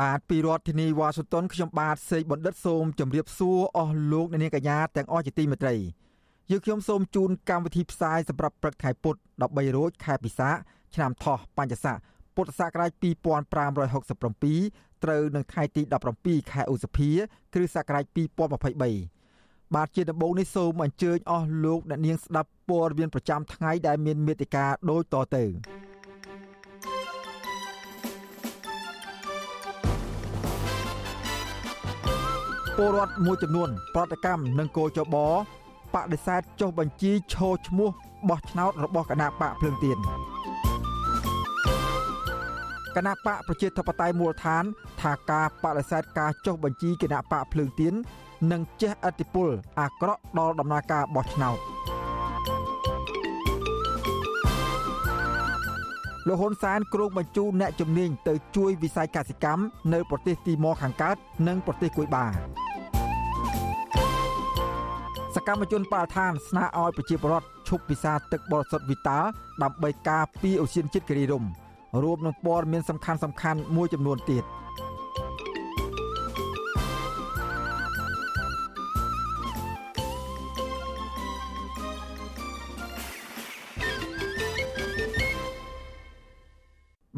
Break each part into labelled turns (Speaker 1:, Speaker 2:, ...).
Speaker 1: បាទពីរដ្ឋធានីវ៉ាស៊ីនតោនខ្ញុំបាទសេកបណ្ឌិតសូមជម្រាបសួរអស់លោកអ្នកនាងកញ្ញាទាំងអស់ជាទីមេត្រីយើខ្ញុំសូមជូនកម្មវិធីផ្សាយសម្រាប់ព្រឹកថ្ងៃពុធ13រោចខែពិសាឆ្នាំថោះបัญចស័កពុទ្ធសករាជ2567ត្រូវនឹងថ្ងៃទី17ខែឧសភា គ្រិស្តសករាជ2023បាទជាដំបូងនេះសូមអញ្ជើញអស់លោកអ្នកនាងស្ដាប់ព័ត៌មានប្រចាំថ្ងៃដែលមានមេតិការដូចតទៅ ពលរដ្ឋមួយចំនួន ប្រតិកម្មនឹងគោចបបដិសេធចុះបញ្ជីឈរឈ្មោះបោះឆ្នោតរបស់គណៈបកភ្លើងទៀនគណៈបកប្រជាធិបតេយ្យមូលដ្ឋាន ថាការបដិសេធការចុះបញ្ជីគណៈបកភ្លើងទៀននឹងជះឥទ្ធិពល អាក្រក់ដល់ដំណើរការបោះឆ្នោតលោកហ៊ុនសែនគ្រោងបញ្ជូនអ្នកជំនាញទៅជួយវិស័យកសិកម្មនៅប្រទេសទីម៉ូខាងកើតនិងប្រទេសគួយបា សកម្មជនបរិស្ថានស្នើឲ្យប្រជាពលរដ្ឋឈប់ពិសាទឹកបរិសុទ្ធវីតាដើម្បីការពារអូសៀនជាតិគិរីរំរួមនឹងព័ត៌មានសំខាន់សំខាន់មួយចំនួនទៀត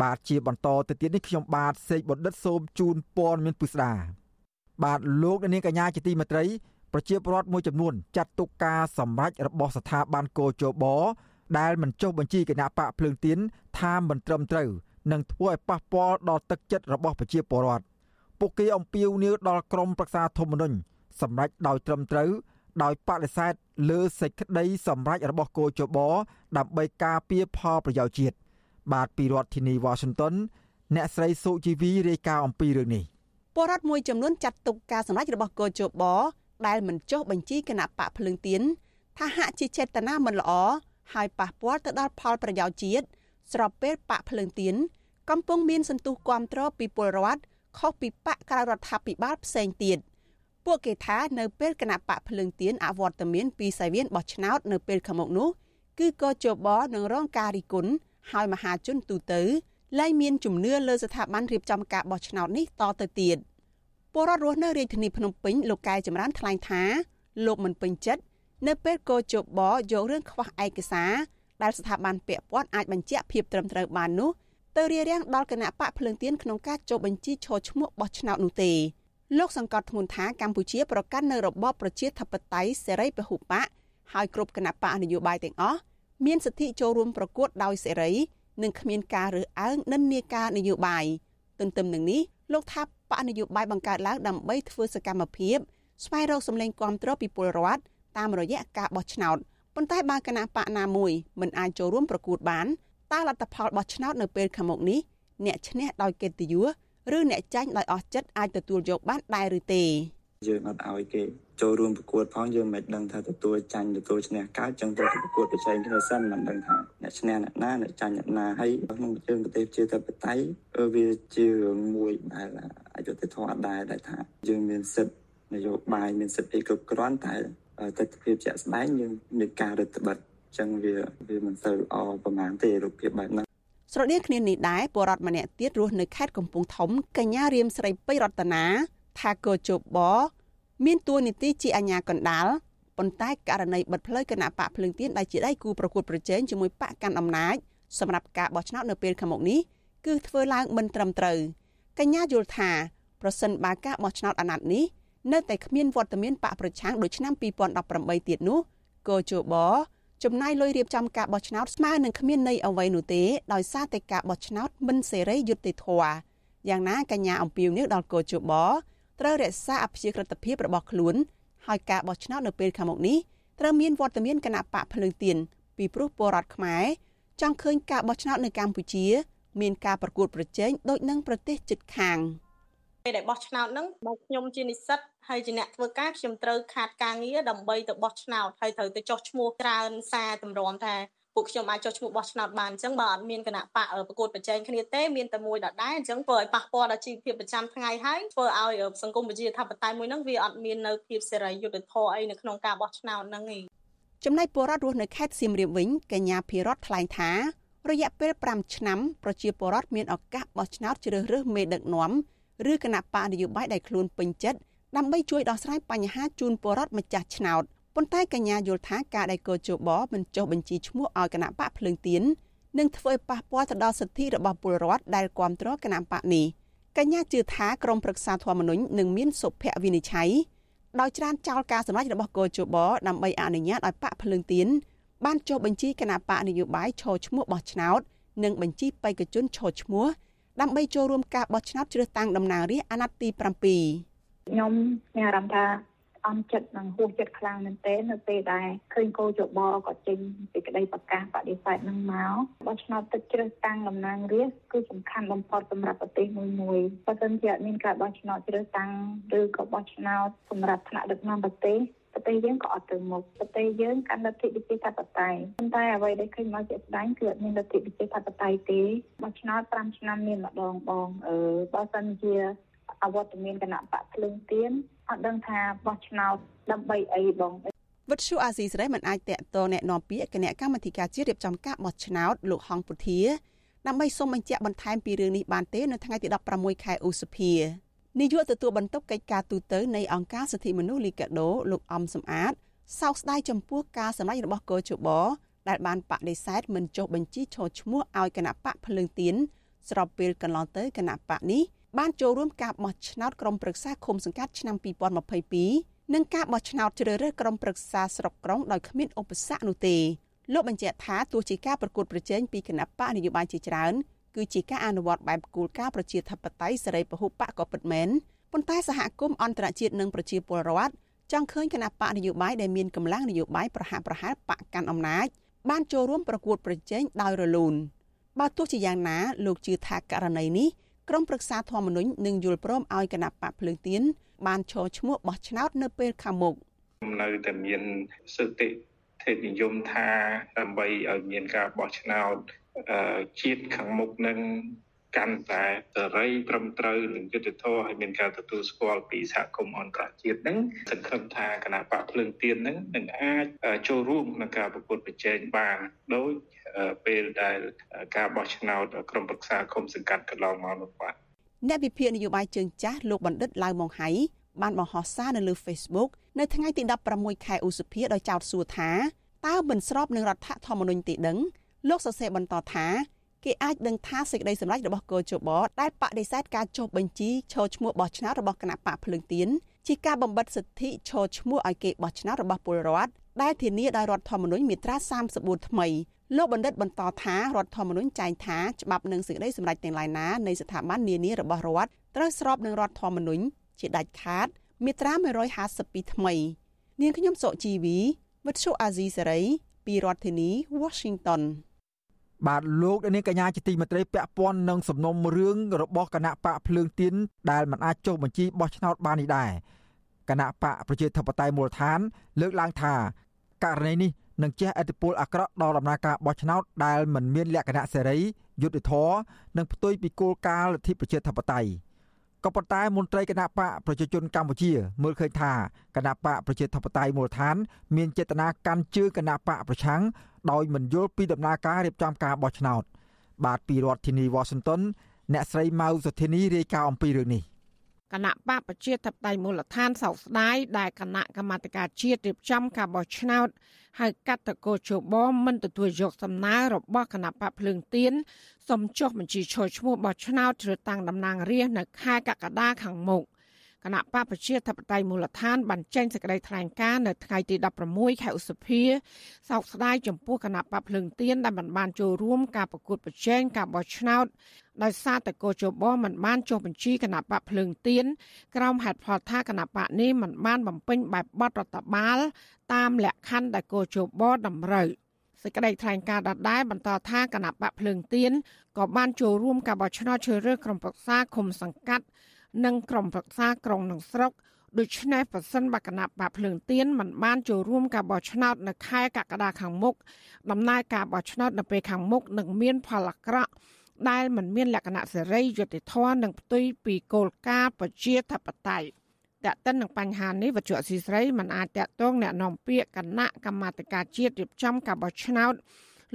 Speaker 1: បាទជាបន្តទៅទៀតនេះខ្ញុំបាទសេកបណ្ឌិតសូមជូនព័ត៌មានពិស្ដាបាទលោកនាងកញ្ញាជាទីមេត្រី ប្រជាពលរដ្ឋមួយចំនួនចាត់ទុកការសម្រេចរបស់ស្ថាប័នកោជបដែលមិនចុះបញ្ជីគណៈបកភ្លើងទៀនថាមិនត្រឹមត្រូវនិងធ្វើឲ្យប៉ះពាល់ដល់ទឹកចិត្តរបស់ប្រជាពលរដ្ឋពួកគេអំពាវនាវដល់ក្រមប្រឹក្សាធម្មនុញ្ញសម្រាប់ដោយត្រឹមត្រូវដោយបដិសេធលើសេចក្តីសម្រេចរបស់គោចបដើម្បីការពារផលប្រយោជន៍ជាតិបាទពីរដ្ឋធានីវ៉ាស៊ីនតោនអ្នកស្រីសុជីវីរាយការណ៍អំពីរឿងនេះ
Speaker 2: ពលរដ្ឋមួយចំនួនចាត់ទុកការសម្រេចរបស់គោចប ដែលមិនចុះបញ្ជីគណៈបកភ្លើងទៀនថាហាក់ជាចេតនាមិនល្អហើយប៉ះពាល់ទៅដល់ផលប្រយោជន៍ជាតិស្របពេលបកភ្លើងទៀនកំពុងមានសន្ទុះគាំទ្រពីពលរដ្ឋខុសពីបកក្រៅរដ្ឋាភិបាលផ្សេងទៀតពួកគេថានៅពេលគណៈបកភ្លើងទៀនអវត្តមានពីសាវៀនបោះឆ្នោតនៅពេលខាងមុខនោះគឺក៏ជបនឹងរងការរិះគន់ហើយមហាជនទូទៅលែងមានជំនឿលើស្ថាប័នរៀបចំការបោះឆ្នោតនេះតទៅទៀត ពលរដ្ឋរស់នៅរាជធានីភ្នំពេញលោកកែចម្រើនថ្លែងថាលោកមិនពេញចិត្តនៅពេលកោជបយករឿងខ្វះឯកសារដែលស្ថាប័នពាក់ព័ន្ធអាចបញ្ជាក់ភាពត្រឹមត្រូវបាននោះទៅរារាំងដល់គណៈបកភ្លើងទៀនក្នុងការចុះបញ្ជីឈរឈ្មោះបោះឆ្នោតនោះទេលោកសង្កត់ធ្ងន់ថាកម្ពុជាប្រកាន់នៅរបបប្រជាធិបតេយ្យសេរីពហុបកហើយគ្រប់គណៈបកនយោបាយទាំងអស់មានសិទ្ធិចូលរួមប្រកួតដោយសេរីនិងគ្មានការរើសអើងនិន្នាការនយោបាយទន្ទឹមនឹងនេះលោកថា បកនយោបាយបង្កើតឡើងដើម្បីធ្វើសកម្មភាពស្វែងរកសម្លេងគាំទ្រពីពលរដ្ឋតាមរយៈការបោះឆ្នោតប៉ុន្តែបើគណៈបកណាមួយមិនអាចចូលរួមប្រកួតបានតើលទ្ធផលបោះឆ្នោតនៅពេលខាងមុខនេះអ្នកឈ្នះដោយកិត្តិយសឬអ្នកចាញ់ដោយអស់ចិត្តអាចទទួលយកបានដែរឬទេ
Speaker 3: យើងអត់ឲ្យគេចូលរួមប្រកួតផងយើងមិនដឹងថាទទួលចាញ់ទទួលឈ្នះកើតចឹងទៅប្រកួតប្រជែងគ្នាសិនមិនដឹងថាអ្នកឈ្នះអ្នកណាអ្នកចាញ់អ្នកណាហើយក្នុងប្រទេសប្រទេសជាធិបតេយ្យវាជារឿងមួយដែលអយុត្តិធម៌ដែរដែលថាយើងមានសិទ្ធិនយោបាយមានសិទ្ធិគ្រប់គ្រាន់តែទស្សនវិជ្ជាជាក់ស្ដែងយើងមានការរឹតបន្តឹងចឹងវាវាមិនសូវអប្រមាណទេរូបភាពបែបហ្នឹង
Speaker 2: ស្រដៀងគ្នានេះដែរពលរដ្ឋម្នាក់ទៀតរស់នៅខេត្តកំពង់ធំកញ្ញារៀមស្រីពេជ្ររតនា ថាកោជបមានតួនាទីជាអាញាកណ្ដាលប៉ុន្តែករណីបិទផ្លូវគណៈបកភ្លើងទៀនដែលជាដៃគូប្រកួតប្រជែងជាមួយបកកាន់អំណាចសម្រាប់ការបោះឆ្នោតនៅពេលខាងមុខនេះគឺធ្វើឡើងមិនត្រឹមត្រូវកញ្ញាយល់ថាប្រសិនបើការបោះឆ្នោតអាណត្តិនេះនៅតែគ្មានវត្តមានបកប្រឆាំងដូចឆ្នាំ2018ទៀតនោះកោជបចំណាយលុយរៀបចំការបោះឆ្នោតស្មើនឹងគ្មានន័យអ្វីនោះទេដោយសារតែការបោះឆ្នោតមិនសេរីយុត្តិធម៌យ៉ាងណាកញ្ញាអំពីវនេះដល់កោជប ត្រូវរក្សាអព្យាក្រឹតភាពរបស់ខ្លួនហើយការបោះឆ្នោតនៅពេលខាងមុខនេះត្រូវមានវត្តមានគណៈបកភ្លើងទៀនពីព្រោះពលរដ្ឋខ្មែរចង់ឃើញការបោះឆ្នោតនៅកម្ពុជា មានការប្រកួតប្រជែងដូចនឹងប្រទេសជិតខាង
Speaker 4: ពេលដែលបោះឆ្នោតហ្នឹងបើខ្ញុំជានិស្សិតហើយជាអ្នកធ្វើការខ្ញុំត្រូវខាតការងារដើម្បីទៅបោះឆ្នោតហើយត្រូវទៅចុះឈ្មោះច្រើនសារតម្រាំថា ពួកខ្ញុំអាចចុះឈ្មោះបោះឆ្នោតបានអញ្ចឹងបើអត់មានគណៈបកប្រកួតប្រជែងគ្នាទេមានតែមួយដដែលអញ្ចឹងធ្វើឲ្យប៉ះពាល់ដល់ជីវភាពប្រចាំថ្ងៃហើយធ្វើឲ្យសង្គមប្រជាធិបតេយ្យមួយហ្នឹងវាអត់មាននៅភាពសេរីយុត្តិធម៌អីនៅក្នុងការបោះឆ្នោតហ្នឹងឯង
Speaker 2: ចំណែកពលរដ្ឋរស់នៅខេត្តសៀមរាបវិញកញ្ញាភិរដ្ឋថ្លែងថារយៈពេល5ឆ្នាំប្រជាពលរដ្ឋមានឱកាសបោះឆ្នោតជ្រើសរើសមេដឹកនាំឬគណៈបកនយោបាយដែលខ្លួនពេញចិត្តដើម្បីជួយដោះស្រាយបញ្ហាជូនពលរដ្ឋម្ចាស់ឆ្នោត ប៉ុន្តែកញ្ញាយល់ថាការដែលកោជបមិនចុះបញ្ជីឈ្មោះឲ្យគណៈបកភ្លើងទៀននឹងធ្វើឲ្យប៉ះពាល់ទៅដល់សិទ្ធិរបស់ពលរដ្ឋដែលគ្រប់គ្រងគណៈបកនេះកញ្ញាជឿថាក្រមប្រឹក្សាធម្មនុញ្ញនឹងមានសុភវិនិច្ឆ័យដោយច្រានចោលការសម្រេចរបស់កោជបដើម្បីអនុញ្ញាតឲ្យបកភ្លើងទៀនបានចុះបញ្ជីគណៈបកនយោបាយឈរឈ្មោះបោះឆ្នោតនិងបញ្ជីបេក្ខជនឈរឈ្មោះដើម្បីចូលរួមការបោះឆ្នោតជ្រើសតាំងតំណាងរាស្ត្រអាណត្តិទី7
Speaker 5: ខ្ញុំមានអារម្មណ៍ថា អន់ចិត្តនិងហួសចិត្តខ្លាំងមែនទែននៅពេលដែលឃើញគោចបក៏ចេញសេចក្តីប្រកាសបដិសេធនឹងមកបោះឆ្នោតទឹកជ្រើសតាំងតំណាងរាស្ត្រគឺសំខាន់បំផុតសម្រាប់ប្រទេសមួយមួយបើមិនជាអត់មានការបោះឆ្នោតជ្រើសតាំងឬក៏បោះឆ្នោតសម្រាប់ថ្នាក់ដឹកនាំប្រទេសប្រទេសយើងក៏អត់ទៅមុខប្រទេសយើងកាន់លទ្ធិប្រជាធិបតេយ្យប៉ុន្តែអ្វីដែលឃើញមកជាក់ស្ដែងគឺអត់មានលទ្ធិប្រជាធិបតេយ្យទេបោះឆ្នោត5ឆ្នាំមានម្ដងបងអឺបើសិនជាអវត្តមានគណៈបកភ្លើងទៀន អត់ដឹងថាបោះឆ្នោតដើម្បីអីបង
Speaker 2: វិទ្យុអាស៊ីសេរីមិនអាចតាក់ទងแนะនាំពាក្យគណៈកម្មាធិការជាតិរៀបចំការបោះឆ្នោតលោកហងពុធាដើម្បីសូមបញ្ជាក់បន្ថែមពីរឿងនេះបានទេនៅថ្ងៃទី16ខែឧសភានាយកទទួលបន្ទុកកិច្ចការទូតនៃអង្គការសិទ្ធិមនុស្សលីកាដូលោកអំសំអាតសោកស្ដាយចំពោះការសម្ដែងរបស់កោជបដែលបានបដិសេធមិនចុះបញ្ជីឈរឈ្មោះឲ្យគណៈបកភ្លើងទៀនស្របពេលកន្លងទៅគណៈបកនេះ បានចូលរួមការបោះឆ្នោតក្រុមប្រឹក្សាឃុំសង្កាត់ឆ្នាំ2022និងការបោះឆ្នោតជ្រើសរើសក្រុមប្រឹក្សាស្រុកក្រុងដោយគ្មានឧបសគ្គនោះទេលោកបញ្ជាក់ថាទោះជាការប្រកួតប្រជែងពីគណៈបកនយោបាយជាច្រើនគឺជាការអនុវត្តបែបគោលការណ៍ប្រជាធិបតេយ្យសេរីពហុបកក៏ពិតមែនប៉ុន្តែសហគមន៍អន្តរជាតិនិងប្រជាពលរដ្ឋចង់ឃើញគណៈបកនយោបាយដែលមានកម្លាំងនយោបាយប្រហាក់ប្រហែលបកកាន់អំណាចបានចូលរួមប្រកួតប្រជែងដោយរលូនបើទោះជាយ៉ាងណាលោកជឿថាករណីនេះ ក្រុមប្រឹក្សាធម្មនុញ្ញនឹងយល់ព្រមឲ្យគណៈបកភ្លើងទៀនបានឈរឈ្មោះបោះឆ្នោតនៅពេលខាងមុខ
Speaker 6: នៅតែមានសតិធិនិយមថាដើម្បីឲ្យមានការបោះឆ្នោតជាតិខាងមុខនឹង កាន់តែសេរីត្រឹមត្រូវនិងយុត្តិធម៌ឲ្យមានការទទួលស្គាល់ពីសហគមន៍អន្តរជាតិហ្នឹងសង្ឃឹមថាគណៈបកភ្លើងទៀនហ្នឹងនឹងអាចចូលរួមក្នុងការប្រកួតប្រជែងបានដោយពេលដែលការបោះឆ្នោតក្រុមប្រឹក្សាគុំសង្កាត់កន្លងមកនោះបាទ
Speaker 2: អ្នកវិភាគនយោបាយជើងចាស់លោកបណ្ឌិតឡៅម៉ុងហៃបានបង្ហោះសារនៅលើ Facebook នៅថ្ងៃទី16ខែឧសភាដោយចោទសួរថាតើមិនស្របនឹងរដ្ឋធម្មនុញ្ញទេដឹងលោកសរសេរបន្តថា គេអាចដឹងថាសេចក្តីសម្រេចរបស់កោជបដែលបដិសេធការចុះបញ្ជីឈរឈ្មោះបោះឆ្នោតរបស់គណៈបកភ្លើងទៀនជាការបំបិទសិទ្ធិឈរឈ្មោះឲ្យគេបោះឆ្នោតរបស់ពលរដ្ឋដែលធានាដោយរដ្ឋធម្មនុញ្ញមាត្រា34ថ្មីលោកបណ្ឌិតបន្តថារដ្ឋធម្មនុញ្ញចែងថាច្បាប់និងសេចក្តីសម្រេចទាំងឡាយណានៃស្ថាប័ននានារបស់រដ្ឋត្រូវស្របនឹងរដ្ឋធម្មនុញ្ញជាដាច់ខាតមាត្រា152ថ្មី នាងខ្ញុំសុជីវីវិទ្យុអាស៊ីសេរីពីរដ្ឋធានី Washington
Speaker 1: បាទលោកនាងកញ្ញាជាទីមេត្រីពាក់ព័ន្ធនឹងសំណុំរឿងរបស់គណៈបកភ្លើងទៀនដែលមិនអាចចុះបញ្ជីបោះឆ្នោតបាននេះដែរគណៈបកប្រជាធិបតេយ្យមូលដ្ឋាន លើកឡើងថាករណីនេះនឹងជះឥទ្ធិពលអាក្រក់ដល់ដំណើរការបោះឆ្នោតដែលមិនមានលក្ខណៈសេរីយុត្តិធម៌និងផ្ទុយពីគោលការណ៍លទ្ធិប្រជាធិបតេយ្យ ក៏ប៉ុន្តែមន្ត្រីគណៈបកប្រជាជនកម្ពុជា មើលឃើញថាគណៈបកប្រជាធិបតេយ្យមូលដ្ឋាន មានចេតនាកាន់ជើងគណៈបកប្រឆាំងដោយមិនយល់ពីដំណើរការរៀបចំការបោះឆ្នោត បាទពីរដ្ឋធានីវ៉ាស៊ីនតោនអ្នកស្រីម៉ៅសុធានីរាយការណ៍អំពីរឿងនេះ
Speaker 7: គណៈបកប្រជាធិបតេយ្យមូលដ្ឋានសោកស្ដាយដែលគណៈកម្មាធិការជាតិរៀបចំការបោះឆ្នោតហៅកាត់តកោជបមិនទទួលយកសំណើរបស់គណៈបកភ្លើងទៀនសូមចុះបញ្ជីឈរឈ្មោះបោះឆ្នោតជ្រើសតាំងតំណាងរាស្ត្រនៅខែកក្កដាខាងមុខ គណៈបកប្រជាធិបតេយ្យមូលដ្ឋានបានចេញសេចក្តីថ្លែងការណ៍នៅថ្ងៃទី16ខែឧសភាសោកស្ដាយចំពោះគណៈបកភ្លើងទៀនដែលមិនបានចូលរួមការប្រកួតប្រជែងការបោះឆ្នោតដោយសារតែកោជបមិនបានចុះបញ្ជីគណៈបកភ្លើងទៀនក្រោមហេតុផលថាគណៈបកនេះមិនបានបំពេញបែបបទរដ្ឋបាល តាមលក្ខខណ្ឌដែលកោជបតម្រូវសេចក្តីថ្លែងការណ៍ដដែលបន្តថាគណៈបកភ្លើងទៀនក៏បានចូលរួមការបោះឆ្នោតជ្រើសរើសក្រុមប្រឹក្សាឃុំសង្កាត់ និងក្រុមប្រឹក្សាក្រុងនិងស្រុកដូច្នេះប្រសិនបកណៈបកភ្លើងទៀនមិនបានចូលរួមការបោះឆ្នោតនៅខែកក្កដាខាងមុខដំណើរការបោះឆ្នោតនៅពេលខាងមុខនឹងមានផលអាក្រក់ដែលមិនមានលក្ខណៈសេរីយុត្តិធម៌និងផ្ទុយពីគោលការណ៍ប្រជាធិបតេយ្យតើតិននឹងបញ្ហានេះវត្ថុអសីស្រីមិនអាចតកតងแนะនាំពាក្យគណៈកម្មាធិការជាតិរៀបចំការបោះឆ្នោត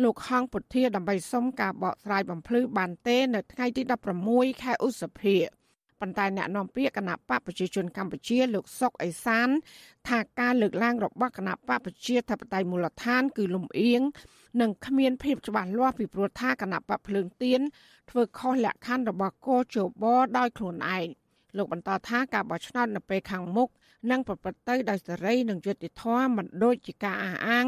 Speaker 7: លោកហងពុធាដើម្បីសុំការបកស្រាយបំភ្លឺបានទេ នៅថ្ងៃទី16ខែឧសភា ប៉ុន្តែអ្នកនាំពាក្យគណៈបកប្រជាជនកម្ពុជាលោកសុកអេសាន ថាការលើកឡើងរបស់គណៈបកប្រជាធិបតេយ្យមូលដ្ឋាន គឺលំអៀងនិងគ្មានភាពច្បាស់លាស់ពីព្រោះថាគណៈបកភ្លើងទៀនធ្វើខុសលក្ខខណ្ឌរបស់កោជបដោយខ្លួនឯងលោកបន្តថាការបោះឆ្នោតនៅពេលខាងមុខនឹងប្រព្រឹត្តទៅដោយសេរីនិងយុត្តិធម៌មិនដូចជាការអះអាង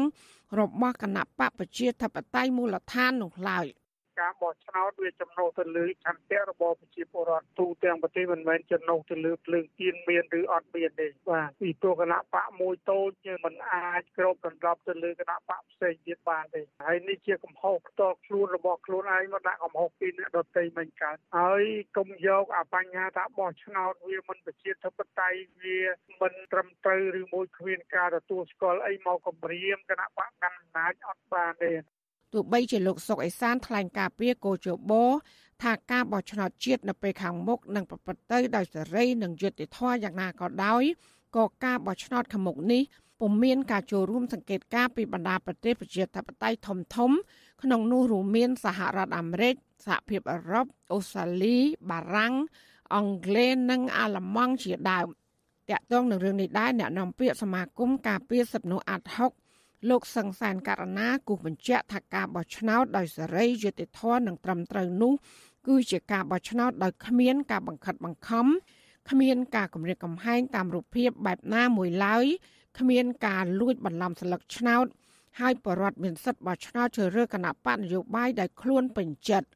Speaker 7: របស់គណៈបកប្រជាធិបតេយ្យមូលដ្ឋាននោះឡើយ។
Speaker 8: ការបោះឆ្នោតវាចំណុះទៅលើឆន្ទៈរបស់ប្រជាពលរដ្ឋទូទាំងប្រទេសមិនមែនចំណុះទៅលើភ្លើងទៀនមានឬអត់មានទេបាទពីព្រោះគណៈបកមួយតូចយើងមិនអាចគ្របដណ្ដប់ទៅលើគណៈបកផ្សេងទៀតបានទេហើយនេះជាកំហុសផ្ទាល់ខ្លួនរបស់ខ្លួនឯងមកដាក់កំហុសពីអ្នកដទៃមិនកើតហើយកុំយកអាបញ្ហាថាបោះឆ្នោតវាមិនប្រជាធិបតេយ្យវាមិនត្រឹមត្រូវឬមួយគ្មានការទទួលស្គាល់អីមកគម្រាមគណៈបកកាន់អំណាចអត់បានទេ
Speaker 7: ទោះបីជាលោកសុកអេសានថ្លែងការពីកោជបថាការបោះឆ្នោតជាតិនៅពេលខាងមុខនឹងប្រព្រឹត្តទៅដោយសេរីនិងយុត្តិធម៌យ៉ាងណាក៏ដោយក៏ការបោះឆ្នោតខាងមុខនេះពុំមានការចូលរួមសង្កេតការពីបណ្ដាប្រទេសប្រជាធិបតេយ្យធំធំ ក្នុងនោះរួមមានសហរដ្ឋអាមេរិកសហភាពអឺរ៉ុបអូស្ត្រាលីបារាំងអង់គ្លេសនិងអាល្លឺម៉ង់ជាដើមតាក់ទងនឹងរឿងនេះដែរអ្នកនាំពាក្យសមាគមការពារសិទ្ធិមនុស្សអាត់ហុក លោកសង្សានករណាគូបញ្ជាក់ថាការបោះឆ្នោតដោយសេរីយុត្តិធម៌និងត្រឹមត្រូវនោះគឺជាការបោះឆ្នោតដោយគ្មានការបង្ខិតបង្ខំគ្មានការគម្រាមកំហែងតាមរូបភាពបែបណាមួយឡើយគ្មានការលួចបន្លំស្លឹកឆ្នោតហើយបរដ្ឋមានសិទ្ធិបោះឆ្នោតជ្រើសរើសគណៈបកនយោបាយដែលខ្លួនពេញចិត្ត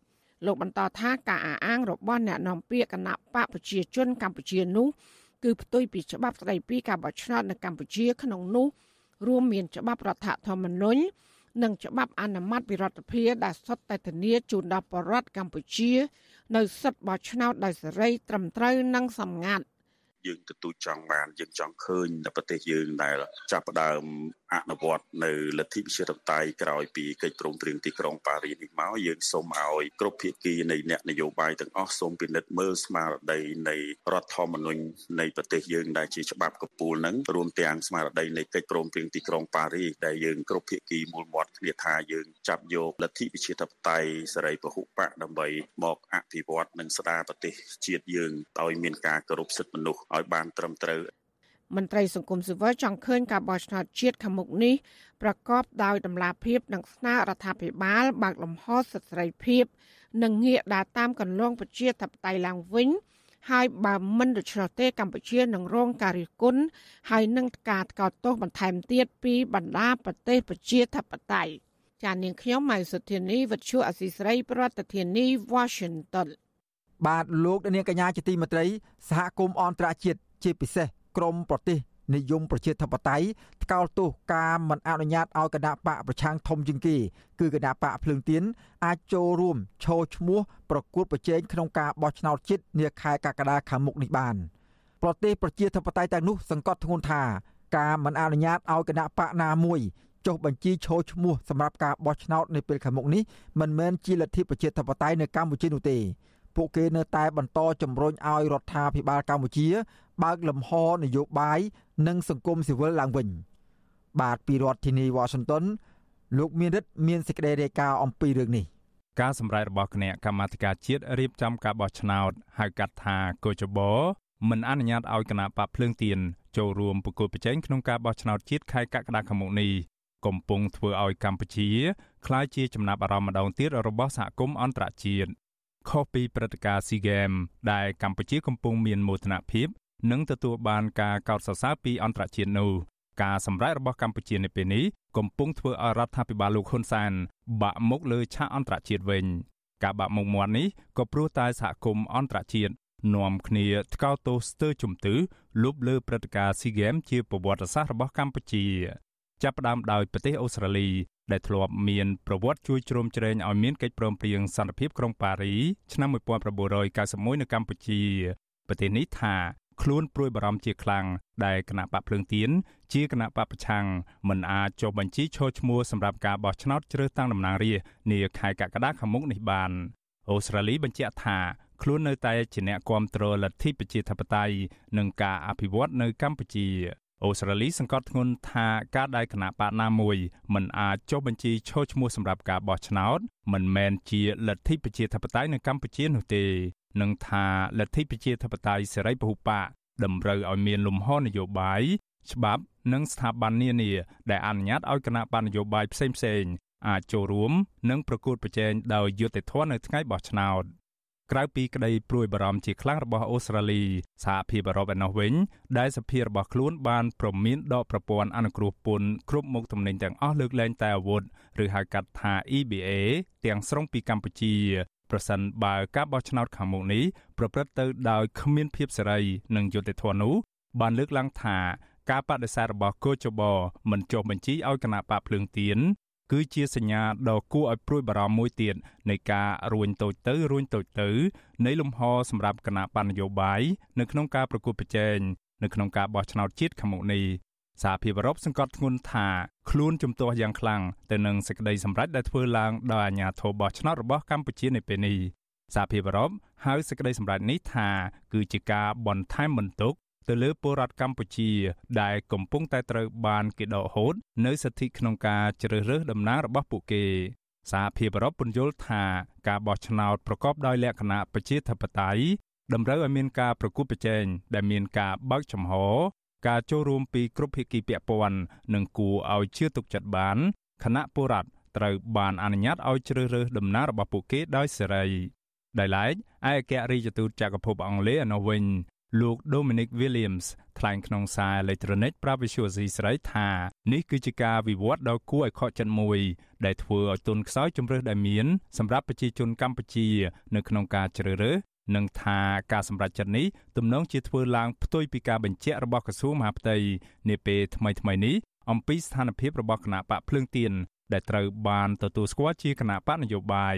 Speaker 7: លោកបន្តថាការអះអាងរបស់អ្នកនាំពាក្យគណៈបកប្រជាជនកម្ពុជានោះគឺផ្ទុយពីច្បាប់ស្តីពីការបោះឆ្នោតនៅកម្ពុជាក្នុងនោះ រួមមានច្បាប់រដ្ឋធម្មនុញ្ញនិងច្បាប់អនុម័តវិរដ្ឋភាដែលសុទ្ធតែធានាជូនដល់ប្រជាពលរដ្ឋកម្ពុជា នៅសិទ្ធិបោះឆ្នោតដោយសេរីត្រឹមត្រូវនិងសម្ងាត់
Speaker 9: យើងទទូចចង់បានយើងចង់ឃើញនៅប្រទេសយើងដែលចាប់ផ្ដើមអនុវត្តនៅលទ្ធិប្រជាធិបតេយ្យក្រោយពីកិច្ចព្រមព្រៀងទីក្រុងប៉ារីសនេះមកយើងសូមឲ្យគ្រប់ភាគីនៃអ្នកនយោបាយទាំងអស់សូមពិនិត្យមើលស្មារតីនៃរដ្ឋធម្មនុញ្ញនៃប្រទេសយើងដែលជាច្បាប់កពូលនឹងរួមទាំងស្មារតីនៃកិច្ចព្រមព្រៀងទីក្រុងប៉ារីសដែលយើងគ្រប់ភាគីមូលមាត់គ្នាថាយើងចាប់យកលទ្ធិប្រជាធិបតេយ្យសេរីពហុបកដើម្បីមកអភិវឌ្ឍនិងស្ដារប្រទេសជាតិយើងដោយមានការគោរពសិទ្ធិមនុស្សឲ្យបានត្រឹមត្រូវ
Speaker 7: មន្ត្រីសង្គមស៊ីវិលចង់ឃើញការបោះឆ្នោតជាតិខាងមុខនេះប្រកបដោយតម្លាភាពនិងស្នើរដ្ឋាភិបាលបើកលំហសិទ្ធិសេរីភាព និងងាកដើរតាមគន្លងប្រជាធិបតេយ្យឡើងវិញហើយបើមិនដូច្នោះទេកម្ពុជានឹងរងការរិះគន់ហើយនឹងការថ្កោលទោសបន្ថែមទៀតពីបណ្ដាប្រទេសប្រជាធិបតេយ្យចាននាងខ្ញុំម៉ៃសុធានីវិទ្យុអសីស្រីប្រធានាធិបតី Washington
Speaker 1: បាទលោកនាងកញ្ញាជាទីមេត្រីសហគមន៍អន្តរជាតិជាពិសេសក្រមប្រទេសនិយមប្រជាធិបតេយ្យថ្កោលទោសការមិនអនុញ្ញាតឲ្យគណៈបកប្រឆាំងធំជាងគេគឺគណៈបកភ្លើងទៀនអាចចូលរួមឈរឈ្មោះប្រកួតប្រជែងក្នុងការបោះឆ្នោតជាតិនាខែកក្កដាខាងមុខនេះបានប្រទេសប្រជាធិបតេយ្យទាំងនោះសង្កត់ធ្ងន់ថាការមិនអនុញ្ញាតឲ្យគណៈបកណាមួយចុះបញ្ជីឈរឈ្មោះសម្រាប់ការបោះឆ្នោតនៅពេលខាងមុខនេះមិនមែនជាលទ្ធិប្រជាធិបតេយ្យនៅកម្ពុជានោះទេ ពួកគេនៅតែបន្តជំរុញឲ្យរដ្ឋាភិបាលកម្ពុជា បើកលំហនយោបាយនិងសង្គមស៊ីវិលឡើងវិញ បាទពីរដ្ឋធានីវ៉ាស៊ីនតោនលោកមានរិទ្ធមានសេចក្តីរាយការណ៍អំពីរឿងនេះ
Speaker 10: ការសម្រេចរបស់គណៈកម្មាធិការជាតិរៀបចំការបោះឆ្នោតហៅកាត់ថាកោចបោមិនអនុញ្ញាតឲ្យគណៈបកភ្លើងទៀនចូលរួមប្រគល់ប្រជែងក្នុងការបោះឆ្នោតជាតិខែកក្កដាខាងមុខនេះកំពុងធ្វើឲ្យកម្ពុជាក្លាយជាចំណាប់អារម្មណ៍ម្ដងទៀតរបស់សហគមន៍អន្តរជាតិ ខុសពីព្រឹត្តិការណ៍ SEA Games ដែលកម្ពុជាកំពុងមានមោទនភាព និងទទួលបានការកោតសរសើរពីអន្តរជាតិនោះការសម្រេចរបស់កម្ពុជានៅពេលនេះកំពុងធ្វើឲ្យរដ្ឋាភិបាលលោកហ៊ុនសែនបាក់មុខលើឆាកអន្តរជាតិវិញការបាក់មុខមាត់នេះក៏ព្រោះតែសហគមន៍អន្តរជាតិនាំគ្នាថ្កោលទោសស្ទើរជំទឺលុបលើព្រឹត្តិការណ៍ SEA Games ជាប្រវត្តិសាស្ត្ររបស់កម្ពុជា ចាប់ផ្ដើមដោយប្រទេសអូស្ត្រាលី ដែលធ្លាប់មានប្រវត្តិជួយជ្រោមជ្រែងឲ្យមានកិច្ចព្រមព្រៀងសន្តិភាពក្រុងប៉ារីឆ្នាំ1991នៅកម្ពុជាប្រទេសនេះថាខ្លួនព្រួយបារម្ភជាខ្លាំងដែលគណៈបកភ្លើងទៀនជាគណៈបកប្រឆាំងមិនអាចចុះបញ្ជីឈរឈ្មោះសម្រាប់ការបោះឆ្នោតជ្រើសតាំងតំណាងរាស្ត្រនាខែកក្កដាខាងមុខនេះបានអូស្ត្រាលីបញ្ជាក់ថាខ្លួននៅតែជាអ្នកគាំទ្រលទ្ធិប្រជាធិបតេយ្យនិងការអភិវឌ្ឍនៅកម្ពុជា អូស្ត្រាលីសង្កត់ធ្ងន់ថាការដែលគណៈបកណាមួយមិនអាចចុះបញ្ជីឈរឈ្មោះសម្រាប់ការបោះឆ្នោតមិនមែនជាលទ្ធិប្រជាធិបតេយ្យនៅកម្ពុជានោះទេនឹងថាលទ្ធិប្រជាធិបតេយ្យសេរីពហុបកតម្រូវឲ្យមានលំហនយោបាយច្បាប់និងស្ថាប័ននានាដែលអនុញ្ញាតឲ្យគណៈបណ្ឌនយោបាយផ្សេងៗអាចចូលរួមនិងប្រកួតប្រជែងដោយយុត្តិធម៌នៅថ្ងៃបោះឆ្នោត ក្រៅពីក្តីព្រួយបារម្ភជាខ្លាំងរបស់អូស្ត្រាលីសហភាពអឺរ៉ុបឯណោះវិញដែលសភារបស់ខ្លួនបានប្រមានដកប្រព័ន្ធអនុគ្រោះពន្ធគ្រប់មុខទំនិញទាំងអស់លើកលែងតែអាវុធឬហៅកាត់ថា EBA ទាំងស្រុងពីកម្ពុជាប្រសិនបើការបោះឆ្នោតខាងមុខនេះប្រព្រឹត្តទៅដោយគ្មានភាពសេរីនិងយុត្តិធម៌នោះបានលើកឡើងថាការបដិសេធរបស់កោជបមិនចុះបញ្ជីឲ្យគណៈបកភ្លើងទៀន គឺជាសញ្ញាដ៏គួរឲ្យព្រួយបារម្ភមួយទៀតនៃការរួញតូចទៅរួញតូចទៅនៃលំហសម្រាប់គណៈបណ្ឌនយោបាយនៅក្នុងការប្រកួតប្រជែងនៅក្នុងការបោះឆ្នោតជាតិខាងមុខនេះសហភាពអឺរ៉ុបសង្កត់ធ្ងន់ថាខ្លួនជំទាស់យ៉ាងខ្លាំងទៅនឹងសេចក្តីសម្រេចដែលធ្វើឡើងដោយអាជ្ញាធរបោះឆ្នោតរបស់កម្ពុជានៅពេលនេះសហភាពអឺរ៉ុបហៅសេចក្តីសម្រេចនេះថាគឺជាការបន្ថែមបន្ទុក ទៅលើពលរដ្ឋកម្ពុជា ដែលកំពុងតែត្រូវបានគេដកហូតនៅសិទ្ធិក្នុងការជ្រើសរើសតំណាងរបស់ពួកគេសហភាពអឺរ៉ុបពន្យល់ថាការបោះឆ្នោតប្រកបដោយលក្ខណៈប្រជាធិបតេយ្យតម្រូវឲ្យមានការប្រគល់ប្រជែងដែលមានការបើកចំហ ការចូលរួមពីគ្រប់ភាគីពាក់ព័ន្ធនិងគួរឲ្យជឿទុកចិត្តបានគណៈពលរដ្ឋត្រូវបានអនុញ្ញាតឲ្យជ្រើសរើសតំណាងរបស់ពួកគេដោយសេរីដោយឡែកឯកអគ្គរដ្ឋទូតចក្រភពអង់គ្លេសនៅវិញ លោក Dominic Williams ថ្លែងក្នុងសារអេឡិចត្រូនិកប្រាប់វិសុយស៊ីស្រីថានេះគឺជាការវិវត្តដ៏គួរឲ្យខកចិត្តមួយ ដែលធ្វើឲ្យទុនខ្សោយជំរឿសដែលមានសម្រាប់ប្រជាជនកម្ពុជា នៅក្នុងការជ្រើសរើសនិងថាការសម្រេចចិត្តនេះទំនងជាធ្វើឡើងផ្ទុយពីការបញ្ជាក់របស់ក្រសួងមហាផ្ទៃនាពេលថ្មីៗនេះអំពីស្ថានភាពរបស់គណៈបកភ្លើងទៀនដែលត្រូវបានទទួលស្គាល់ជាគណៈបកនយោបាយ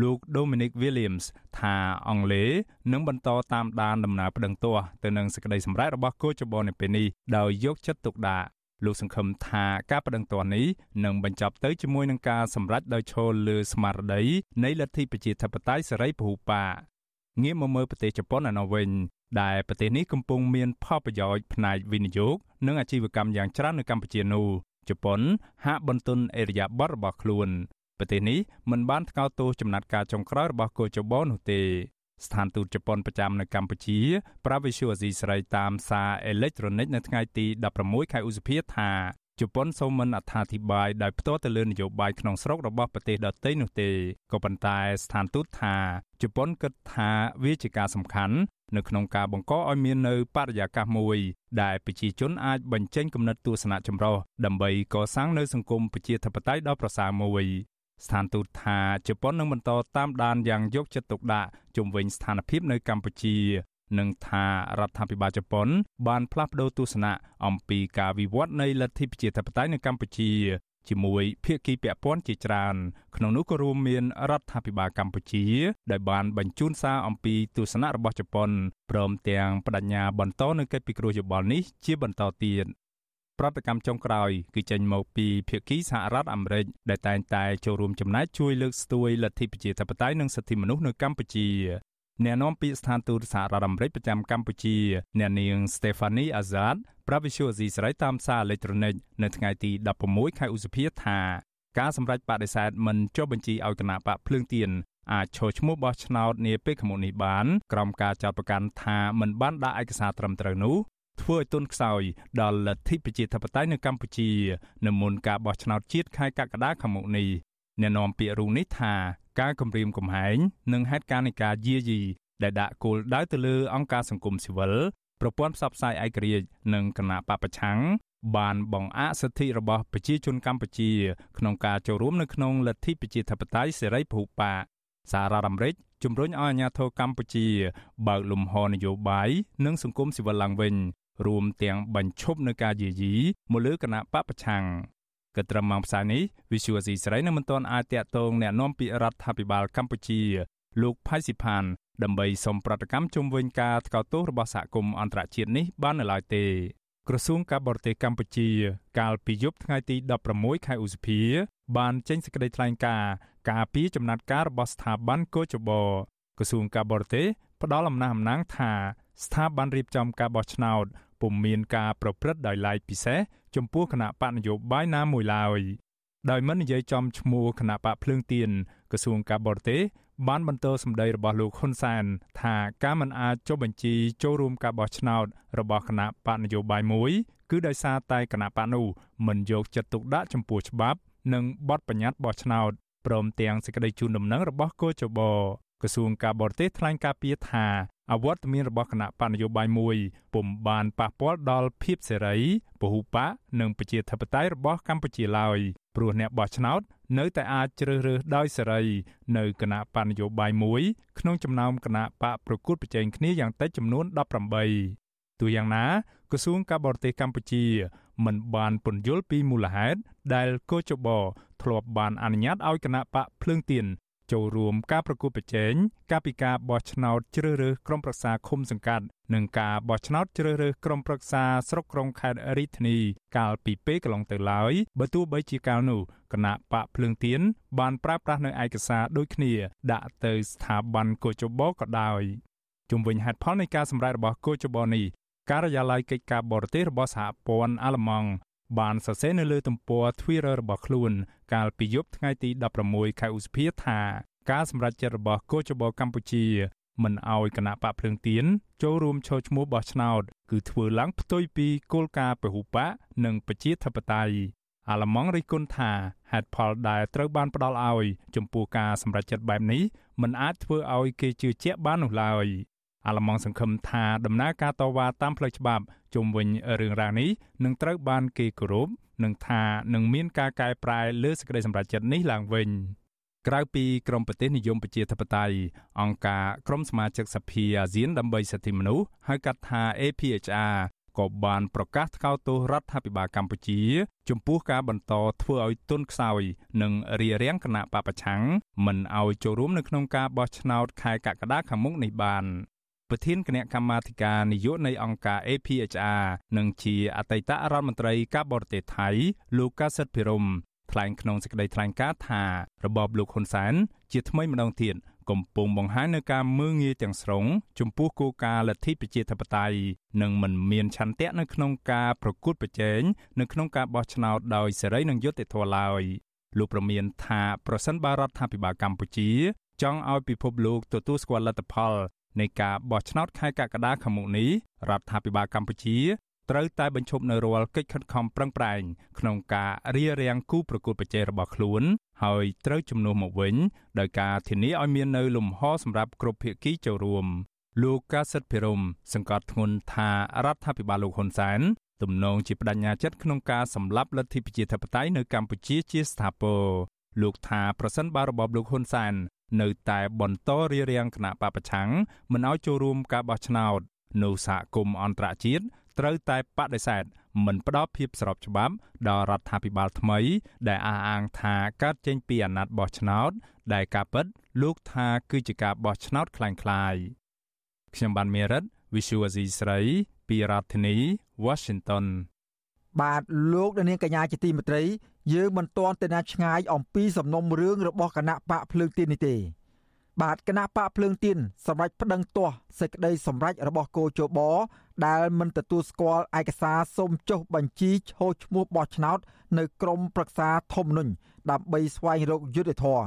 Speaker 10: លោក Dominic Williams ថាអង់គ្លេសនឹងបន្តតាមដានដំណើរប្តឹងទាស់ទៅនឹងសេចក្តីសម្រេចរបស់កោចបនៅពេលនេះដោយយកចិត្តទុកដាក់លោកសង្ឃឹមថាការប្តឹងទាស់នេះនឹងបញ្ចប់ទៅជាមួយនឹងការសម្រេចដោយឈលលើស្មារតីនៃលទ្ធិប្រជាធិបតេយ្យសេរីពហុបកងាកមកមើលប្រទេសជប៉ុនឯណោះវិញដែលប្រទេសនេះកំពុងមានផលប្រយោជន៍ផ្នែកវិនិយោគនិងអាជីវកម្មយ៉ាងច្រើននៅកម្ពុជានោះជប៉ុនហាក់បន្ទន់អេរយាប័តរបស់ខ្លួន ប្រទេសនេះមិនបានថ្កោលទោសចំណាត់ការចុងក្រោយរបស់កូចបនោះទេស្ថានទូតជប៉ុនប្រចាំនៅកម្ពុជាប្រាវិសុអាស៊ីសេរីតាមសារអេឡិចត្រូនិកនៅថ្ងៃទី16ខែឧសភាថាជប៉ុនសូមមិនអត្ថាធិប្បាយដោយផ្ទាល់ទៅលើនយោបាយក្នុងស្រុករបស់ប្រទេសដទៃនោះទេក៏ប៉ុន្តែស្ថានទូតថាជប៉ុនគិតថាវាជាការសំខាន់នៅក្នុងការបង្កឲ្យមាននៅបរិយាកាសមួយដែលប្រជាជនអាចបញ្ចេញគំនិតទស្សនៈចម្រុះដើម្បីកសាងនៅសង្គមប្រជាធិបតេយ្យដ៏ប្រសើរមួយ ស្ថានទូតថាជប៉ុននឹងបន្តតាមដានយ៉ាងយកចិត្តទុកដាក់ជុំវិញស្ថានភាពនៅកម្ពុជានិងថារដ្ឋាភិបាលជប៉ុន បានផ្លាស់ប្តូរទស្សនៈអំពីការវិវត្តនៃលទ្ធិប្រជាធិបតេយ្យនៅកម្ពុជាជាមួយភាគីពាក់ព័ន្ធជាច្រើនក្នុងនោះក៏រួមមានរដ្ឋាភិបាលកម្ពុជា ដែលបានបញ្ជូនសារអំពីទស្សនៈរបស់ជប៉ុនព្រមទាំងបដិញ្ញាបន្តនៅកិច្ចពិគ្រោះយោបល់នេះជាបន្តទៀត ប្រតិកម្មចុងក្រោយគឺចេញមកពីភាគីសហរដ្ឋអាមេរិកដែលតែងតែចូលរួមចំណែកជួយលើកស្ទួយលទ្ធិប្រជាធិបតេយ្យនិងសិទ្ធិមនុស្សនៅកម្ពុជាអ្នកនាំពាក្យស្ថានទូតសហរដ្ឋអាមេរិកប្រចាំកម្ពុជាអ្នកនាង Stephanie Azad ប្រាប់វិសុយអេស៊ីស្រីតាមសារអេឡិចត្រូនិកនៅថ្ងៃទី16ខែឧសភាថាការសម្រេចបដិសេធមិនចុះបញ្ជីឲ្យគណៈបកភ្លើងទៀនអាចឈរឈ្មោះបោះឆ្នោតនាពេលខាងមុខនេះបានក្រុមការចាត់ប្រកាន់ថាមិនបានដាក់ឯកសារត្រឹមត្រូវនោះ ធ្វើឲ្យទុនខ្សោយដល់លទ្ធិប្រជាធិបតេយ្យនៅកម្ពុជានៅមុនការបោះឆ្នោតជាតិខែកក្កដាខាងមុខនេះអ្នកនាំពាក្យរូងនេះថាការគម្រាមកំហែងនិងហេតុការណ៍នៃការយាយីដែលដាក់គោលដៅទៅលើអង្គការសង្គមស៊ីវិលប្រព័ន្ធផ្សព្វផ្សាយឯករាជ្យនិងគណៈបពប្រឆាំងបានបង្អាក់សិទ្ធិរបស់ប្រជាជនកម្ពុជា ក្នុងការចូលរួមនៅក្នុងលទ្ធិប្រជាធិបតេយ្យសេរីពហុបកសាររដ្ឋអាមេរិកជំរុញឲ្យអាជ្ញាធរកម្ពុជា បើកលំហនយោបាយនិងសង្គមស៊ីវិលឡើងវិញ រួមទាំងបញ្ឈប់នៅការយាយីមកលើគណៈបពប្រឆាំងក៏ត្រឹមម៉ោងផ្សាយនេះ Visual C ស្រីនៅមិនទាន់អាចតាក់ទងแนะនាំពាក្យរដ្ឋាភិបាលកម្ពុជាលោកផៃស៊ីផាន ដើម្បីសុំប្រតិកម្មជុំវិញការថ្កោលទោសរបស់សហគមន៍អន្តរជាតិនេះបាននៅឡើយទេក្រសួងការបរទេសកម្ពុជា កាលពីយប់ថ្ងៃទី16ខែឧសភា បានចេញសេចក្តីថ្លែងការណ៍ការពីចំណាត់ការរបស់ស្ថាប័នកោជបក្រសួងការបរទេសផ្ដល់អំណះអំណាងថា ស្ថាប័នរៀបចំការបោះឆ្នោតពុំមានការប្រព្រឹត្តដោយឡែកពិសេសចំពោះគណៈបកនយោបាយណាមួយឡើយដោយមិននិយាយចំឈ្មោះគណៈបកភ្លើងទៀនក្រសួងការបរទេសបានបន្តសម្ដីរបស់លោកហ៊ុនសែនថាការមិនអាចចុះបញ្ជីចូលរួមការបោះឆ្នោតរបស់គណៈបកនយោបាយមួយគឺដោយសារតែគណៈបកនោះមិនយកចិត្តទុកដាក់ចំពោះច្បាប់ និងបទបញ្ញត្តិបោះឆ្នោតព្រមទាំងសេចក្តីជូនដំណឹងរបស់គូចប ក្រសួងការបរទេសថ្លែងការពីថាអវត្តមានរបស់គណៈបញ្ញយោបាយមួយពុំបានប៉ះពាល់ដល់ភាពសេរីពហុបកនិងប្រជាធិបតេយ្យរបស់កម្ពុជាឡើយព្រោះអ្នកបោះឆ្នោតនៅតែអាចជ្រើសរើសដោយសេរីនៅគណៈបញ្ញយោបាយមួយក្នុងចំណោមគណៈបកប្រកួតប្រជែងគ្នាយ៉ាងតិចចំនួន18ទូយ៉ាងណាក្រសួងការបរទេសកម្ពុជាមិនបានពន្យល់ពីមូលហេតុដែលកោចបធ្លាប់បានអនុញ្ញាតឲ្យគណៈបកភ្លើងទៀន ចូលរួមការប្រគល់ប្រជែងការពិការបោះឆ្នោតជ្រើសរើសក្រុមប្រឹក្សាឃុំសង្កាត់និងការបោះឆ្នោតជ្រើសរើសក្រុមប្រឹក្សាស្រុកក្រុងខេត្តរាជធានីកាលពីពេលកន្លងទៅឡើយបើទោះបីជាកាលនោះគណៈបកភ្លើងទៀនបានប្រើប្រាស់នៅឯកសារដូចគ្នា ដាក់ទៅស្ថាប័នកោជបក៏ដោយជុំវិញហេតុផលនៃការសម្រេចរបស់កោជបនេះការិយាល័យកិច្ចការបរទេសរបស់សហព័ន្ធអាល្លឺម៉ង់ បានសរសេរនៅលើទំព័រ Twitter របស់ខ្លួន កាលពីយប់ថ្ងៃទី16ខែឧសភាថាការសម្រេចចិត្តរបស់កោជបកម្ពុជាមិនអោយគណៈបកភ្លើងទៀនចូលរួមឈរឈ្មោះបោះឆ្នោតគឺធ្វើឡើងផ្ទុយពីគោលការណ៍ពហុបកនិងប្រជាធិបតេយ្យអាឡម៉ង់រិះគន់ថាហេតុផលដែលត្រូវបានផ្ដល់ឲ្យចំពោះការសម្រេចចិត្តបែបនេះមិនអាចធ្វើឲ្យគេជឿជាក់បាននោះឡើយ អាឡម៉ង់សង្ឃឹមថាដំណើរការតវ៉ាតាមផ្លូវច្បាប់ជុំវិញរឿងរ៉ាវនេះនឹងត្រូវបានគេគោរពនិងថានឹងមានការកែប្រែលើសេចក្តីសម្រេចចិត្តនេះឡើងវិញក្រៅពីក្រមប្រទេសនិយមប្រជាធិបតេយ្យអង្គការក្រមសមាជិកសភាអាស៊ានដើម្បីសិទ្ធិមនុស្សហៅកាត់ថា APHR ក៏បានប្រកាសថ្កោលទោសរដ្ឋាភិបាលកម្ពុជា ចំពោះការបន្តធ្វើឲ្យទុនខ្សោយ និងរារាំងគណៈបពប្រឆាំងមិនឲ្យចូលរួមនៅក្នុងការបោះឆ្នោតខែកក្កដាខាងមុខនេះបាន ប្រធានគណៈកម្មាធិការនយោបាយនៃអង្គការ APHR និងជាអតីតរដ្ឋមន្ត្រីការបរទេសថៃ លោកកាសិតភិរមថ្លែងក្នុងសេចក្តីថ្លែងការណ៍ថារបបលោកហ៊ុនសែនជាថ្មីម្ដងទៀតកំពុងបង្ហាញនៅការមើងងាយទាំងស្រុងចំពោះគោលការណ៍លទ្ធិប្រជាធិបតេយ្យនិងមិនមានឆន្ទៈនៅក្នុងការប្រកួតប្រជែងនៅក្នុងការបោះឆ្នោតដោយសេរីនិងយុត្តិធម៌ឡើយលោកប្រមានថាប្រសិនបើរដ្ឋាភិបាលកម្ពុជាចង់ឲ្យពិភពលោកទទួលស្គាល់លទ្ធផល នៃការបោះឆ្នោតខែកក្កដាខាងមុខនេះរដ្ឋាភិបាលកម្ពុជាត្រូវតែបញ្ឈប់នៅរាល់កិច្ចខិតខំប្រឹងប្រែងក្នុងការរៀបរៀងគូប្រកួតប្រជែងរបស់ខ្លួន ហើយត្រូវជំនួសមកវិញដោយការធានាឲ្យមាននៅលំហសម្រាប់គ្រប់ភាគីចូលរួមលោកកាសិតភិរមសង្កត់ធ្ងន់ថារដ្ឋាភិបាលលោកហ៊ុនសែនទំនងជាបដិញ្ញាចិត្តក្នុងការសម្លាប់លទ្ធិប្រជាធិបតេយ្យនៅកម្ពុជាជាស្ថាពរលោកថាប្រសិនបើរបបលោកហ៊ុនសែន នៅតែបន្តរារាំងគណៈបពប្រឆាំងមិនឲ្យចូលរួមការបោះឆ្នោតនោះសហគមន៍អន្តរជាតិត្រូវតែបដិសេធមិនផ្ដល់ភាពស្របច្បាប់ដល់រដ្ឋាភិបាលថ្មី ដែលអះអាងថាកើតចេញពីអាណត្តិបោះឆ្នោតដែលការពិតលោកថាគឺជាការបោះឆ្នោតคล้ายៗខ្ញុំបានមេរិត Visual Asia ស្រីពីរដ្ឋធានី Washington
Speaker 1: បាទលោកនាងកញ្ញាជាទីមេត្រី យើងមិនទាន់ទៅណាឆ្ងាយអំពីសំណុំរឿងរបស់គណៈបកភ្លើងទៀននេះទេ បាទគណៈបកភ្លើងទៀនសម្រាប់ប្តឹងទាស់សេចក្តីសម្រេចរបស់គោជបដែលមិនទទួលស្គាល់ឯកសារសុំចុះបញ្ជីឈោឈ្មោះបោះឆ្នោត នៅក្រមប្រឹក្សាធម្មនុញ្ញដើម្បីស្វែងរកយុត្តិធម៌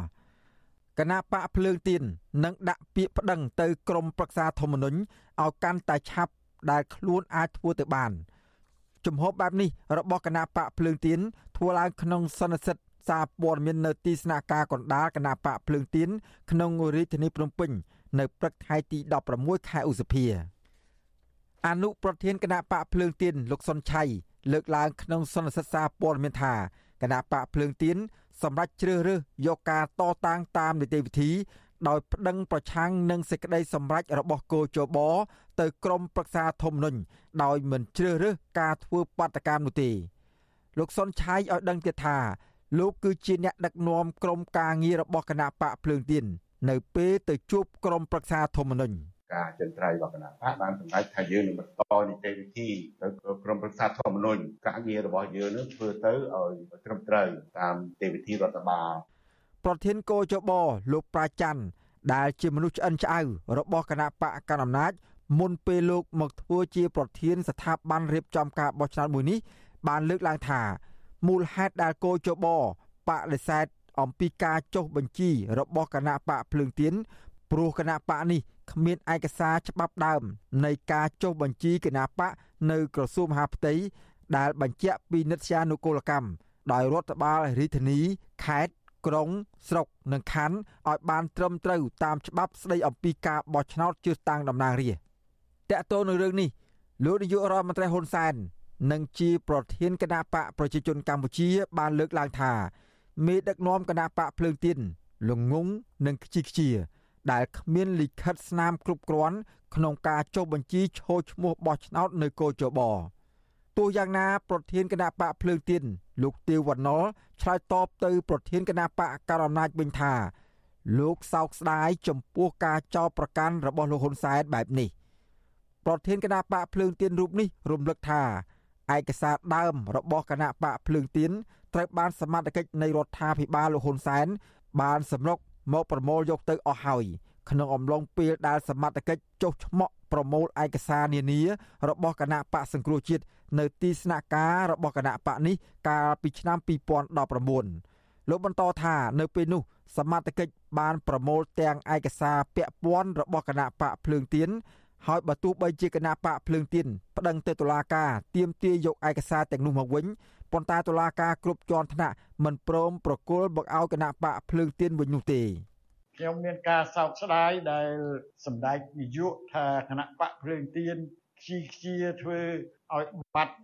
Speaker 1: គណៈបកភ្លើងទៀននឹងដាក់ពាក្យប្តឹងទៅក្រមប្រឹក្សាធម្មនុញ្ញឲ្យកាន់តែឆាប់ដែលខ្លួនអាចធ្វើទៅបានជំហរបែបនេះរបស់គណៈបកភ្លើងទៀន ធ្វើឡើងក្នុងសន្និសិទសារព័ត៌មាននៅទីស្នាក់ការកណ្ដាលគណៈបកភ្លើងទៀនក្នុងរាជធានីភ្នំពេញនៅព្រឹកថ្ងៃទី16ខែឧសភាអនុប្រធានគណៈបកភ្លើងទៀនលោកសុនឆៃលើកឡើងក្នុងសន្និសីទសារព័ត៌មានថាគណៈបកភ្លើងទៀនសម្រាប់ជ្រើសរើសយកការតតាំងតាមនីតិវិធី ដោយប្តឹងប្រឆាំងនឹងសេចក្តីសម្រេចរបស់គោចបទៅក្រមប្រឹក្សាធម្មនុញ្ញដោយមិនជ្រើសរើសការធ្វើបាតកម្មនោះទេ លោកសុនឆៃឲ្យដឹងទៀតថាលោកគឺជាអ្នកដឹកនាំក្រុមការងាររបស់គណៈបកភ្លើងទៀននៅពេលទៅជួបក្រុមប្រឹក្សាធម្មនុញ្ញ
Speaker 11: ការចិនត្រៃរបស់គណៈបកបានសម្រេចថាយើងនឹងបន្តនីតិវិធីទៅក្រុមប្រឹក្សាធម្មនុញ្ញការងាររបស់យើងនឹងធ្វើទៅឲ្យត្រឹមត្រូវតាមនីតិវិធីរដ្ឋបាល
Speaker 1: ប្រធានកោចបលោកប្រាច័ន្ទដែលជាមនុស្សឆ្អិនឆ្អៅរបស់គណៈបកកណ្ដាលអំណាចមុនពេលលោកមកធ្វើជាប្រធានស្ថាប័នរៀបចំការបោះឆ្នោតមួយនេះ បានលើកឡើងថាមូលហេតុដែលកោចបបដិសេធអំពីការចុះបញ្ជីរបស់គណៈបកភ្លើងទៀនព្រោះគណៈបកនេះគ្មានឯកសារច្បាប់ដើម នៃការចុះបញ្ជីគណៈបកនៅក្រសួងមហាផ្ទៃដែលបញ្ជាក់ពីនិត្យានុគោលកម្មដោយរដ្ឋបាលរាជធានីខេត្តក្រុងស្រុកនិងខណ្ឌឲ្យបានត្រឹមត្រូវតាមច្បាប់ស្តីអំពីការបោះឆ្នោតជ្រើសតាំងតំណាងរាស្ត្រតកតទៅនឹងរឿងនេះលោកនាយករដ្ឋមន្ត្រីហ៊ុនសែន និងជាប្រធានគណៈបកប្រជាជនកម្ពុជា បានលើកឡើងថាមេដឹកនាំគណៈបកភ្លើងទៀនលងងនិងខ្ជិខ្ជា ដែលគ្មានលិខិតស្នាមគ្រប់គ្រាន់ក្នុងការចុះបញ្ជីឈរឈ្មោះបោះឆ្នោតនៅកោជបទោះយ៉ាងណាប្រធានគណៈបកភ្លើងទៀនលោកទាវវណ្ណុលឆ្លើយតបទៅប្រធានគណៈបកកណ្ដាលអំណាចវិញថាលោកសោកស្ដាយចំពោះការចោទប្រកាន់របស់លោកហ៊ុនសែនបែបនេះ ប្រធានគណៈបកភ្លើងទៀនរូបនេះរំលឹកថា ឯកសារដើមរបស់គណៈបកភ្លើងទៀនត្រូវបានសមត្ថកិច្ចនៃរដ្ឋាភិបាលលោកហ៊ុនសែនបានសម្រុកមកប្រមូលយកទៅអស់ហើយក្នុងអំឡុងពេលដែលសមត្ថកិច្ចចុះឈ្មោះប្រមូលឯកសារនានារបស់គណៈបកសង្គ្រោះជាតិនៅទីស្នាក់ការរបស់គណៈបកនេះកាលពីឆ្នាំ2019លោកបន្តថានៅពេលនោះសមត្ថកិច្ចបានប្រមូលទាំងឯកសារពាក់ព័ន្ធរបស់គណៈបកភ្លើងទៀន ហើយបើទោះបីជាគណៈបកភ្លើងទៀនប្តឹងទៅតុលាការទាមទារយកឯកសារទាំងនោះមកវិញប៉ុន្តែតុលាការគ្រប់ជាន់ថ្នាក់មិនព្រមប្រគល់មកឲ្យគណៈបកភ្លើងទៀនវិញនោះទេ
Speaker 12: ខ្ញុំមានការសោកស្ដាយដែលសម្ដេចនាយកថាគណៈបកភ្លើងទៀនខ្ជីខ្ជាធ្វើឲ្យបាត់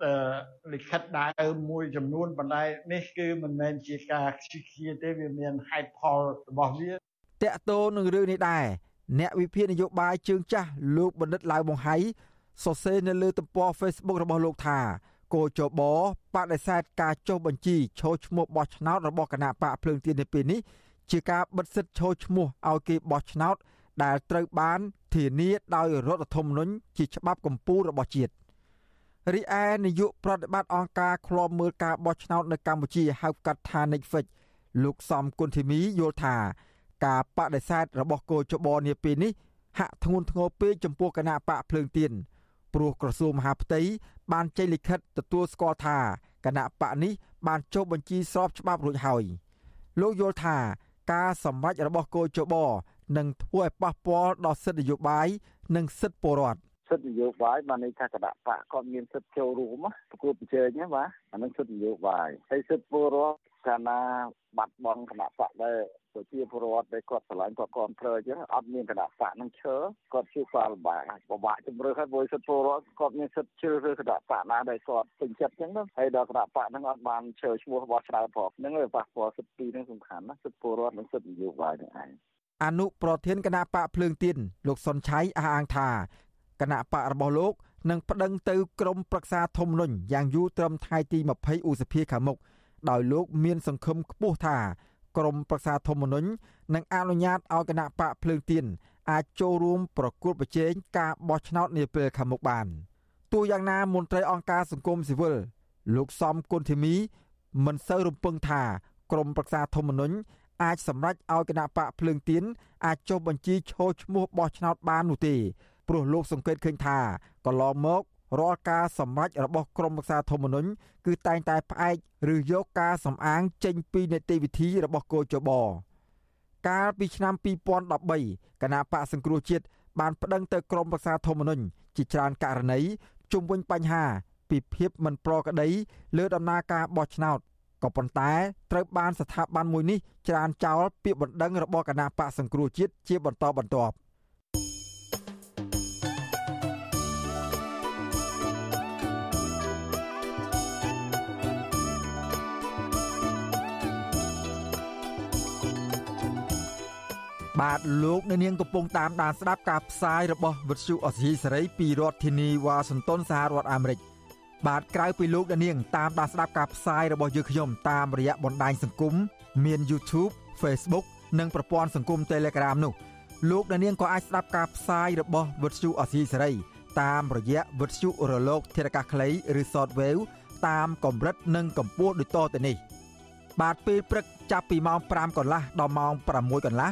Speaker 12: លិខិតដើមមួយចំនួនបណ្ដៃនេះគឺមិនមែនជាការខ្ជិះខ្ជាទេវាមានហេតុផលរបស់វាត
Speaker 1: កតោនឹងរឿងនេះដែរ អ្នកវិភាគនយោបាយជើងចាស់លោកបណ្ឌិតឡាវបង្ហៃសរសេរនៅលើទំព័រ Facebook របស់លោកថាគោចបបដិសេធការចុះបញ្ជីឈរឈ្មោះបោះឆ្នោតរបស់គណៈបកភ្លើងទៀននៅពេលនេះជាការបិទសិទ្ធិឈរឈ្មោះឲ្យគេបោះឆ្នោត ដែលត្រូវបានធានាដោយរដ្ឋធម្មនុញ្ញជាច្បាប់កម្ពុជារបស់ជាតិរីឯនាយកប្រតិបត្តិអង្គការឃ្លាំមើលការបោះឆ្នោតនៅកម្ពុជាហៅកាត់ថា Netflix លោកសំគុណធីមីយល់ថា ការបដិសេធរបស់គោចបនាពេលនេះហាក់ធ្ងន់ធ្ងរពេកចំពោះគណៈបកភ្លើងទៀនព្រោះក្រសួងមហាផ្ទៃបានចេញលិខិតទទួលស្គាល់ថាគណៈបកនេះបានចុះបញ្ជីស្របច្បាប់រួចហើយលោកយល់ថាការសម្រេចរបស់គោចបនឹងធ្វើឲ្យប៉ះពាល់ដល់សិទ្ធិនយោបាយនិងសិទ្ធិពលរដ្ឋ
Speaker 13: សិទ្ធិនយោបាយបានន័យថាគណៈបកគាត់មានសិទ្ធិចូលរួមប្រគល់ប្រជែងណាបាទអានឹងសិទ្ធិនយោបាយហើយសិទ្ធិពលរដ្ឋកាលណាបាត់បង់គណៈបកដែរប្រជាពលរដ្ឋដែលគាត់ឆ្លាញ់គាត់គ្រប់គ្រងអញ្ចឹងអត់មានគណៈបកនឹងឈើគាត់ជួបការលំបាកពិបាកជំរឿហើយព្រោះសិទ្ធិពលរដ្ឋគាត់មានសិទ្ធិជ្រើសរើសគណៈបកណាដែលគាត់ពេញចិត្តអញ្ចឹងហើយដល់គណៈបកហ្នឹងអត់បានឈើឈ្មោះរបស់ឆ្លើយផងហ្នឹងវាប៉ះពាល់សិទ្ធិពីរហ្នឹងសំខាន់ណាសិទ្ធិពលរដ្ឋនិងសិទ្ធិនយោបាយនឹងឯង
Speaker 1: អនុប្រធានគណៈបកភ្លើងទៀនលោកសុនឆៃអះអាងថា គណៈបករបស់លោកនឹងប្តឹងទៅក្រមប្រឹក្សាធម្មនុញ្ញយ៉ាងយូរត្រឹមថ្ងៃទី20ឧសភាខាងមុខដោយលោកមានសង្ឃឹមខ្ពស់ថាក្រមប្រឹក្សាធម្មនុញ្ញនឹងអនុញ្ញាតឲ្យគណៈបកភ្លើងទៀនអាចចូលរួមប្រគល់ប្រជែងការបោះឆ្នោតនាពេលខាងមុខបានទោះយ៉ាងណាមន្ត្រីអង្គការសង្គមស៊ីវិលលោកសំគុណធីមី មិនសូវរំពឹងថាក្រមប្រឹក្សាធម្មនុញ្ញអាចសម្រេចឲ្យគណៈបកភ្លើងទៀនអាចចុះបញ្ជីឈរឈ្មោះបោះឆ្នោតបាននោះទេ ព្រោះលោកសង្កេតឃើញថាកន្លងមករាល់ការសម្រេចរបស់ក្រមរក្សាធម្មនុញ្ញគឺតែងតែផ្អែកឬយកការសំអាងចេញពីនីតិវិធីរបស់គោចបកាលពីឆ្នាំ2013គណៈបកសង្គ្រោះជាតិបានប្តឹងទៅក្រមរក្សាធម្មនុញ្ញជាច្រើនករណីជុំវិញបញ្ហាពីភាពមិនប្រក្រតីលើដំណើរការបោះឆ្នោតក៏ប៉ុន្តែត្រូវបានស្ថាប័នមួយនេះច្រានចោលពាក្យបណ្ដឹងរបស់គណៈបកសង្គ្រោះជាតិជាបន្តបន្ទាប់ បាទលោកនៅនាងកំពុងតាមដានស្ដាប់ការផ្សាយរបស់វិទ្យុអសីសេរីពីរដ្ឋធានីវ៉ាស៊ីនតោនសហរដ្ឋអាមេរិកបាទក្រៅពីលោកអ្នកនាងតាមដានស្ដាប់ការផ្សាយរបស់យើងខ្ញុំតាមរយៈបណ្ដាញសង្គមមាន YouTube Facebook និងប្រព័ន្ធសង្គម Telegram នោះលោកអ្នកនាងក៏អាចស្ដាប់ការផ្សាយរបស់វិទ្យុអសីសេរីតាមរយៈវិទ្យុរលក ធារកាសខ្លីឬ Shortwave តាមកម្រិតនិងកម្ពស់ដូចតទៅនេះ បាទពេលព្រឹកចាប់ពីម៉ោង5កន្លះដល់ម៉ោង6កន្លះ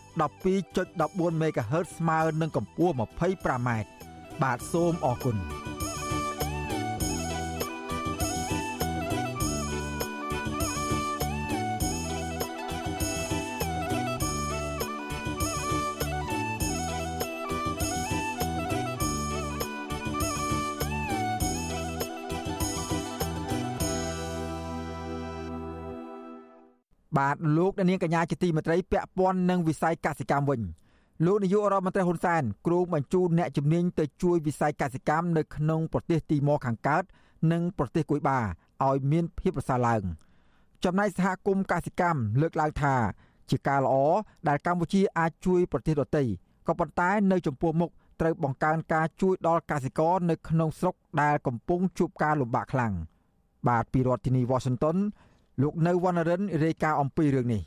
Speaker 1: 12.14 MHz ស្មើនឹងកម្ពស់ 25m បាទសូមអរគុណ បាទលោកនាងកញ្ញាជាទីមេត្រីពាក់ព័ន្ធនឹងវិស័យកសិកម្មវិញលោកនាយករដ្ឋមន្ត្រីហ៊ុនសែនគ្រោងបញ្ជូនអ្នកជំនាញទៅជួយវិស័យកសិកម្មនៅក្នុងប្រទេសទីម៉ូខាងកើត និងប្រទេសគុយបាឲ្យមានភាពប្រសើរឡើងចំណែកសហគមន៍កសិកម្មលើកឡើងថាជាការល្អដែលកម្ពុជាអាចជួយប្រទេសដទៃក៏ប៉ុន្តែនៅចំពោះមុខត្រូវបង្កើនការជួយដល់កសិករនៅក្នុងស្រុកដែលកំពុងជួបការលំបាកខ្លាំងបាទពីរដ្ឋធានី Washington លោកនៅវណ្ណរិនរាយការណ៍អំពីរឿងនេះ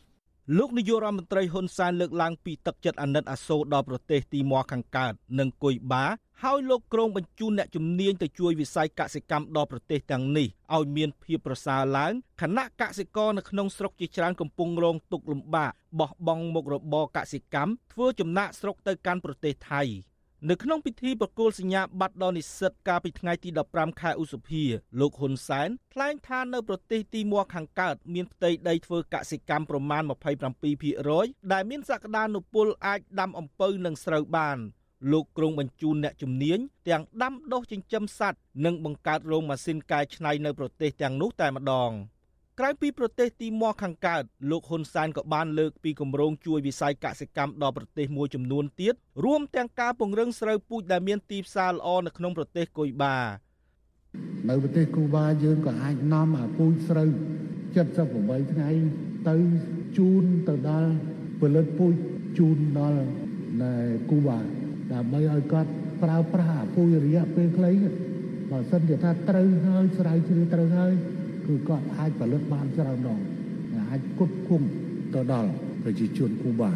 Speaker 14: លោកនាយករដ្ឋមន្ត្រីហ៊ុនសែនលើកឡើងពីទឹកចិត្តអាណិតអាសូរដល់ប្រទេសទីម៉័រខាងកើតនិងគុយបាហើយលោកក្រុងបញ្ជូនអ្នកជំនាញទៅជួយវិស័យកសិកម្មដល់ប្រទេសទាំងនេះឲ្យមានភាពប្រសើរឡើងខណៈកសិករនៅក្នុងស្រុកជាច្រើនកំពុងរងទុក្ខលំបាកបោះបង់មុខរបរកសិកម្មធ្វើចំណាក់ស្រុកទៅកាន់ប្រទេសថៃ នៅក្នុងពិធីប្រគល់សញ្ញាបត្រដល់និស្សិតកាលពីថ្ងៃទី15ខែឧសភាលោកហ៊ុនសែនថ្លែងថានៅប្រទេសទីមួខាងកើតមានផ្ទៃដីធ្វើកសិកម្មប្រមាណ27%ដែលមានសក្តានុពលអាចដាំអំពៅនិងស្រូវបានលោកក្រុងបញ្ជូនអ្នកជំនាញទាំងដាំដុះចិញ្ចឹមសត្វនិងបង្កើតរោងម៉ាស៊ីនកែច្នៃនៅប្រទេសទាំងនោះតែម្ដង។ ក្រៅពីប្រទេសទីម៉័រខាងកើតលោកហ៊ុនសែនក៏បានលើកពីគម្រោងជួយវិស័យកសិកម្មដល់ប្រទេសមួយចំនួនទៀតរួមទាំងការពង្រឹងស្រូវពូជដែលមានទីផ្សារល្អនៅក្នុងប្រទេសគុយបា
Speaker 15: នៅប្រទេសគូបាយើងក៏អាចនាំអាពូជស្រូវ78ថ្ងៃទៅជូនទៅដល់ផលិតពូជជូនដល់នៅគូបាដើម្បីឲ្យគាត់ប្រើប្រាស់អាពូជរយៈពេលខ្លីបើសិនជាថាត្រូវហើយស្រាវជ្រាវត្រូវហើយ គឺគាត់អាចផលិតបានច្រើនដងអាចគុតគុំទៅដល់ប្រជាជនគូបា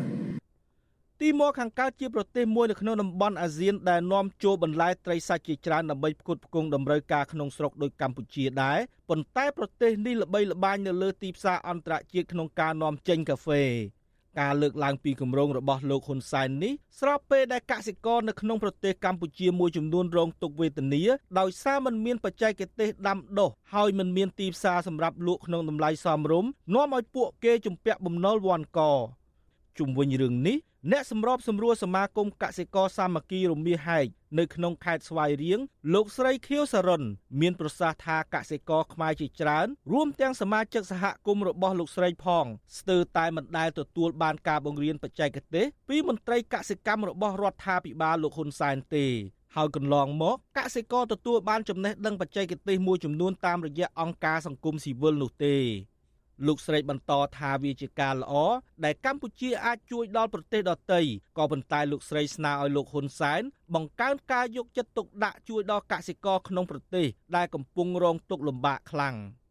Speaker 14: ទីម៉ូខាងកើតជាប្រទេសមួយនៅក្នុងតំបន់អាស៊ានដែលនាំចូលបន្លែត្រីសាច់ជាច្រើនដើម្បីផ្គត់ផ្គង់តម្រូវការក្នុងស្រុកដូចកម្ពុជាដែរប៉ុន្តែប្រទេសនេះល្បីល្បាញនៅលើទីផ្សារអន្តរជាតិក្នុងការនាំចេញកាហ្វេ ការលើកឡើងពីគម្រោងរបស់លោកហ៊ុនសែននេះស្របពេលដែលកសិករនៅក្នុងប្រទេសកម្ពុជាមួយចំនួនរងទុក្ខវេទនាដោយសារមិនមានបច្ចេកទេសដាំដុះហើយមិនមានទីផ្សារសម្រាប់លក់ក្នុងតម្លៃសមរម្យនាំឲ្យពួកគេជំពាក់បំណុលវាន់កជុំវិញរឿងនេះអ្នកសម្របសម្រួលសមាគមកសិករសាមគ្គីរមាសហែក នៅក្នុងខេត្តស្វាយរៀងលោកស្រីខៀវសរុនមានប្រសាសន៍ថាកសិករខ្មែរជាច្រើនរួមទាំងសមាជិកសហគមន៍របស់លោកស្រីផងស្ទើរតែមិនដែលទទួលបានការបង្រៀនបច្ចេកទេសពីមន្ត្រីកសិកម្មរបស់រដ្ឋាភិបាលលោកហ៊ុនសែនទេហើយកន្លងមកកសិករទទួលបានចំណេះដឹងបច្ចេកទេសមួយចំនួនតាមរយៈអង្គការសង្គមស៊ីវិលនោះទេ លោកស្រីបន្តថាវាជាការល្អដែលកម្ពុជាអាចជួយដល់ប្រទេសដទៃក៏ប៉ុន្តែលោកស្រីស្នើឲ្យលោកហ៊ុនសែនបង្កើនការយកចិត្តទុកដាក់ជួយដល់កសិករក្នុងប្រទេសដែលកំពុងរងទុក្ខលំបាកខ្លាំង។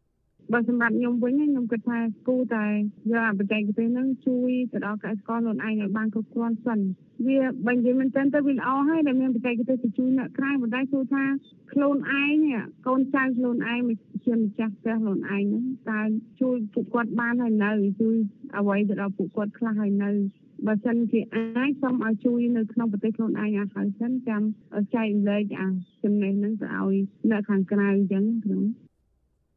Speaker 16: បើសម្រាប់ខ្ញុំវិញខ្ញុំគិតថាគូតែយកអាបច្ចេកទេសហ្នឹងជួយទៅដល់កសិករខ្លួនឯងឲ្យបានគ្រប់គ្រាន់សិនវាបើនិយាយមែនទែនទៅវាល្អហើយដែលមានបច្ចេកទេសទៅជួយអ្នកក្រៅប៉ុន្តែគឺថាខ្លួនឯងកូនចៅខ្លួនឯងជាម្ចាស់ផ្ទះខ្លួនឯងហ្នឹងតើជួយពួកគាត់បានហើយនៅជួយអ្វីទៅដល់ពួកគាត់ខ្លះហើយនៅបើសិនជាអាចសូមឲ្យជួយនៅក្នុងប្រទេសខ្លួនឯងអាហើយសិនចាំចែករំលែកអាចំណេះហ្នឹងទៅឲ្យអ្នកខាងក្រៅអញ្ចឹងខ្ញុំ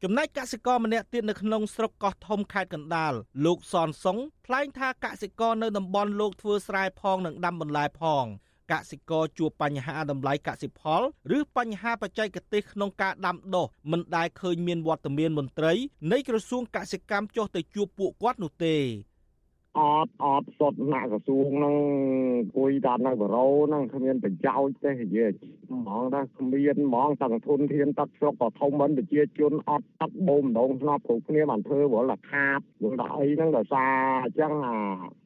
Speaker 14: ចំណែកកសិករម្នាក់ទៀតនៅក្នុងស្រុកកោះធំខេត្តកណ្ដាលលោកសនសុងថ្លែងថាកសិករនៅតំបន់លោកធ្វើស្រែផងនិងដាំបន្លែផងកសិករជួបបញ្ហាតម្លៃកសិផលឬបញ្ហាបច្ចេកទេសក្នុងការដាំដុះមិនដែលឃើញមានវត្តមានមន្ត្រីនៃក្រសួងកសិកម្មចុះទៅជួបពួកគាត់នោះទេ
Speaker 17: អត់អត់សុទ្ធណាក្រសួងហ្នឹងគួយដល់នៅបរោហ្នឹងគ្មានប្រយោជន៍ទេនិយាយហ្មងថាគ្មានហ្មងទាំងធនធានទឹកស្រុកក៏ធំមិនប្រជាជនអត់ទឹកបូមដងស្នប់គ្រប់គ្នាបានធ្វើវល់តែខាតវល់ដល់អីហ្នឹងដោយសារអញ្ចឹងអា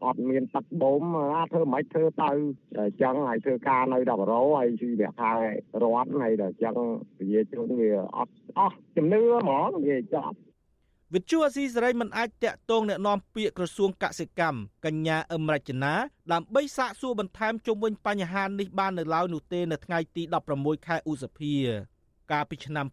Speaker 17: អត់មានទឹកបូមអាធ្វើមិនធ្វើទៅអញ្ចឹងហើយធ្វើការនៅដល់បរោហើយជីវៈខែរត់ហើយដល់អញ្ចឹងប្រជាជនវាអត់អស់ជំនឿហ្មងនិយាយចប់
Speaker 14: វិទ្យុអស៊ីសេរីមិនអាចតាក់ទងแนะនាំពាក្យក្រសួងកសិកម្មកញ្ញាអឹមរចនាដើម្បីសាកសួរបន្ថែមជុំវិញបញ្ហានេះបាននៅឡើយនោះទេនៅថ្ងៃទី16ខែឧសភា កាលពីឆ្នាំ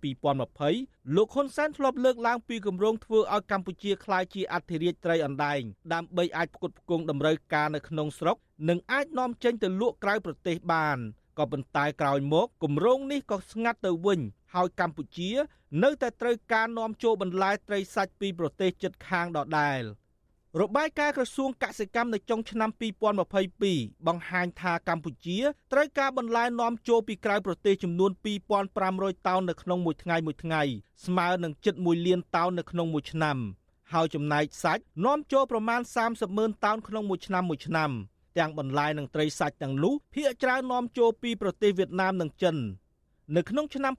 Speaker 14: 2020លោកហ៊ុនសែនធ្លាប់លើកឡើងពីគម្រោងធ្វើឲ្យកម្ពុជាក្លាយជាអធិរាជត្រីអណ្ដែងដើម្បីអាចផ្គត់ផ្គង់តម្រូវការនៅក្នុងស្រុកនិងអាចនាំចេញទៅលក់ក្រៅប្រទេសបាន ក៏ប៉ុន្តែក្រោយមកគម្រោងនេះក៏ស្ងាត់ទៅវិញ ហើយកម្ពុជា នៅតែត្រូវការនាំចូលបន្លែត្រីសាច់ពីប្រទេសជិតខាងដដែល របាយការណ៍ក្រសួងកសិកម្មនៅចុងឆ្នាំ2022បង្ហាញថាកម្ពុជាត្រូវការបន្លែនាំចូលពីក្រៅប្រទេសចំនួន2500តោននៅក្នុងមួយថ្ងៃមួយថ្ងៃស្មើនឹងជិត1លានតោននៅក្នុងមួយឆ្នាំហើយចំណែកសាច់នាំចូលប្រមាណ30ម៉ឺនតោនក្នុងមួយឆ្នាំមួយឆ្នាំ ទាំងបន្លែនិងត្រីសាច់ទាំងនោះភាគច្រើននាំចូលពីប្រទេសវៀតណាមនិងចិននៅក្នុងឆ្នាំ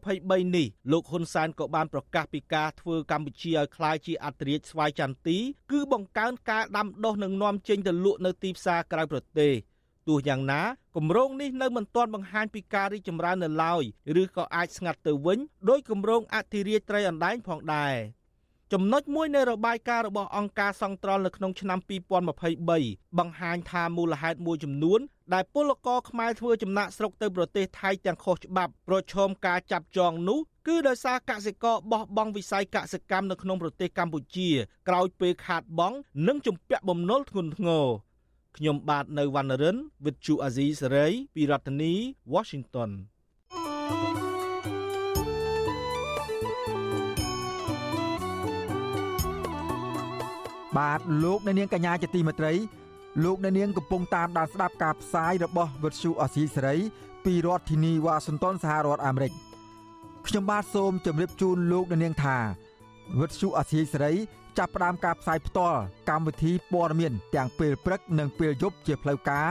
Speaker 14: 2023នេះលោកហ៊ុនសែនក៏បានប្រកាសពីការធ្វើកម្ពុជាឲ្យក្លាយជាអន្តរាជស្វ័យចន្ទទីគឺបង្កើនការដាំដុះនិងនាំចេញទៅលក់នៅទីផ្សារក្រៅប្រទេសទោះយ៉ាងណាគម្រោងនេះនៅមិនទាន់បង្ហាញពីការរីកចម្រើននៅឡើយឬក៏អាចស្ងាត់ទៅវិញដោយគម្រោងអធិរាជត្រីអណ្ដែងផងដែរ។ ចំណុចមួយនៃរបាយការណ៍របស់អង្គការសង្ត្រលនៅក្នុងឆ្នាំ2023បង្ហាញថាមូលហេតុមួយចំនួនដែលពលករខ្មែរធ្វើចំណាក់ស្រុកទៅប្រទេសថៃទាំងខុសច្បាប់ប្រឈមការចាប់ចងនោះគឺដោយសារកសិករបោះបង់វិស័យកសិកម្មនៅក្នុងប្រទេសកម្ពុជាក្រោយពេលខាតបង់និងជំពាក់បំណុលធ្ងន់ធ្ងរខ្ញុំបាទនៅវណ្ណរិន with Chu Azizi Saray ពីរដ្ឋធានី Washington thank you
Speaker 1: បាទលោកអ្នកនាងកញ្ញាជាទីមេត្រីលោកអ្នកនាងកំពុងតាមដានស្ដាប់ការផ្សាយរបស់វិទ្យុអសីសេរីពីរដ្ឋធានីវ៉ាស៊ីនតោនសហរដ្ឋអាមេរិកខ្ញុំបាទសូមជម្រាបជូនលោកអ្នកនាងថាវិទ្យុអសីសេរីចាប់ផ្ដើមការផ្សាយផ្ទាល់កម្មវិធីព័ត៌មានទាំងពេលព្រឹកនិងពេលយប់ជាផ្លូវការ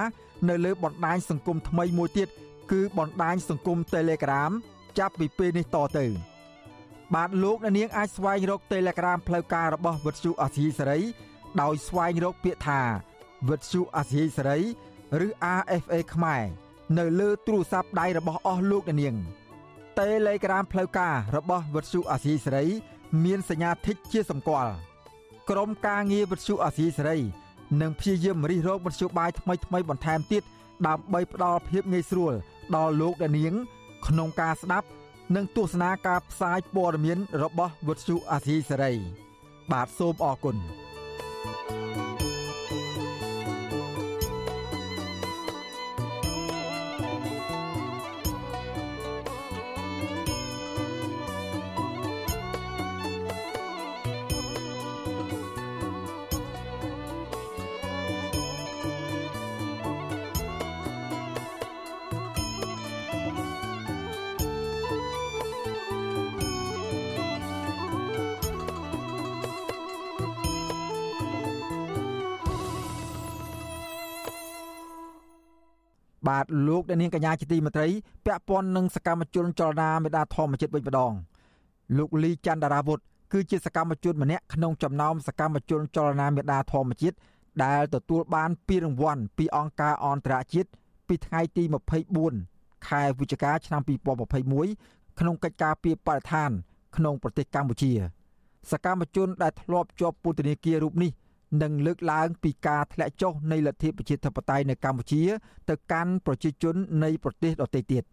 Speaker 1: នៅលើបណ្ដាញសង្គមថ្មីមួយទៀតគឺបណ្ដាញសង្គម Telegram ចាប់ពីពេលនេះតទៅ។ បាទលោកអ្នកនាងអាចស្វែងរក Telegram ផ្លូវការរបស់វិទ្យុអាស៊ីសេរីដោយស្វែងរកពាក្យថាវិទ្យុអាស៊ីសេរីឬ RFA ខ្មែរនៅលើទូរស័ព្ទដៃរបស់អស់លោកអ្នកនាង Telegram ផ្លូវការរបស់វិទ្យុអាស៊ីសេរី មានសញ្ញាធីកជាសម្គាល់ក្រុមការងារវិទ្យុអាស៊ីសេរីនឹងព្យាយាមរិះរោបវិទ្យុបាយថ្មីថ្មីបន្ថែមទៀតដើម្បីផ្ដល់ភាពងាយស្រួលដល់លោកអ្នកនាង ក្នុងការស្ដាប់ និងទស្សនាការផ្សាយព័ត៌មានរបស់វិទ្យុអាស៊ីសេរី បាទសូមអរគុណ។ បាទលោកអ្នកនាងកញ្ញាជាទីមេត្រីពាក់ព័ន្ធនឹងសកម្មជនចលនាមេដាធម្មជាតិវិញម្ដងលោកលីច័ន្ទរាវុធគឺជាសកម្មជនម្នាក់ក្នុងចំណោមសកម្មជនចលនាមេដាធម្មជាតិដែលទទួលបានពានរង្វាន់ពីអង្គការអន្តរជាតិពីថ្ងៃទី24ខែវិច្ឆិកាឆ្នាំ2021ក្នុងកិច្ចការពីបរិស្ថាន ក្នុងប្រទេសកម្ពុជា សកម្មជនដែលធ្លាប់ជាប់ពន្ធនាគាររូបនេះ និងលើកឡើងពីការធ្លាក់ចុះនៃលទ្ធិប្រជាធិបតេយ្យនៅកម្ពុជា ទៅកាន់ប្រជាជននៃប្រទេសដទៃទៀត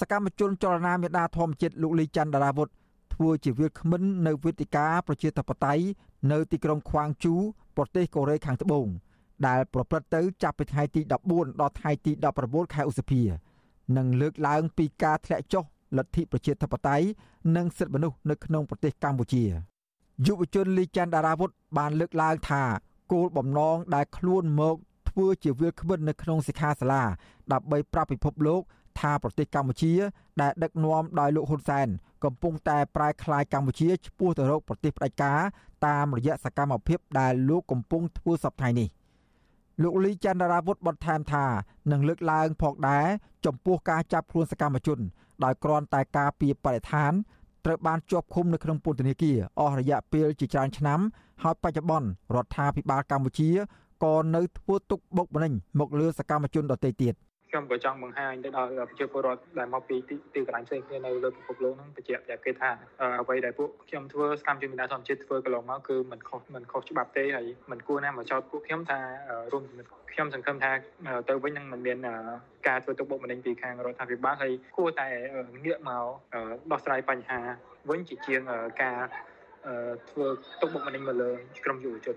Speaker 1: សកម្មជនចលនាមេដាធម្មជាតិលោកលីច័ន្ទដារាវុធធ្វើជាវាគ្មិននៅវេទិកាប្រជាធិបតេយ្យនៅទីក្រុងខ្វាងជូប្រទេសកូរ៉េខាងត្បូងដែលប្រព្រឹត្តទៅចាប់ពីថ្ងៃទី14ដល់ថ្ងៃទី19ខែឧសភានិងលើកឡើងពីការធ្លាក់ចុះលទ្ធិប្រជាធិបតេយ្យនិងសិទ្ធិមនុស្សនៅក្នុងប្រទេសកម្ពុជា។ យុវជនលីច័ន្ទដារាវុធបានលើកឡើងថាគោលបំណងដែលខ្លួនមកធ្វើជាវាលក្បិននៅក្នុងសិក្ខាសាលាដើម្បីប្រាប់ពិភពលោកថាប្រទេសកម្ពុជា ដែលដឹកនាំដោយលោកហ៊ុនសែនកំពុងតែប្រែក្លាយកម្ពុជាឆ្ពោះទៅរកប្រទេសផ្ដាច់ការតាមរយៈសកម្មភាពដែលលោកកំពុងធ្វើសពថ្ងៃនេះលោកលីចន្ទរាវុធបន្ថែមថានឹងលើកឡើងផងដែរចំពោះការចាប់ខ្លួនសកម្មជន ដោយគ្រាន់តែការពីបរិស្ថាន ត្រូវបានជាប់ឃុំនៅក្នុងពន្ធនាគារអស់រយៈពេលជាច្រើនឆ្នាំហើយបច្ចុប្បន្នរដ្ឋាភិបាលកម្ពុជាក៏នៅធ្វើទុកបុកម្នេញមកលើសកម្មជនដទៃទៀត
Speaker 18: ខ្ញុំក៏ចង់បង្ហាញទៅដល់ប្រជាពលរដ្ឋដែលមកពីទីកន្លែងផ្សេងគ្នានៅលើពិភពលោកហ្នឹងបញ្ជាក់តែគេថាអ្វីដែលពួកខ្ញុំធ្វើសកម្មជនមេដាធម្មជាតិធ្វើកន្លងមកគឺមិនខុសមិនខុសច្បាប់ទេហើយមិនគួរណាមកចោទពួកខ្ញុំថារួមជាមួយខ្ញុំសង្ឃឹមថាទៅវិញនឹងមិនមានការធ្វើទុកបុកម្នេញពីខាងរដ្ឋាភិបាលហើយគួរតែងាកមកដោះស្រាយបញ្ហាវិញជាជាងការធ្វើទុកបុកម្នេញមកលើក្រុមយុវជន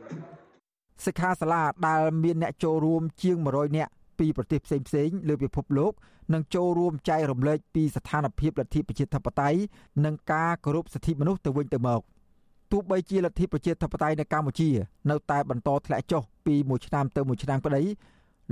Speaker 1: សិក្ខាសាលាដែលមានអ្នកចូលរួមជាង100នាក់ ពីប្រទេសផ្សេងផ្សេងលើពិភពលោកនឹងចូលរួមចែករំលែកពីស្ថានភាពលទ្ធិប្រជាធិបតេយ្យនិងការគោរពសិទ្ធិមនុស្សទៅវិញទៅមកទោះបីជាលទ្ធិប្រជាធិបតេយ្យនៅកម្ពុជា នៅតែបន្តធ្លាក់ចុះពីមួយឆ្នាំទៅមួយឆ្នាំក្តី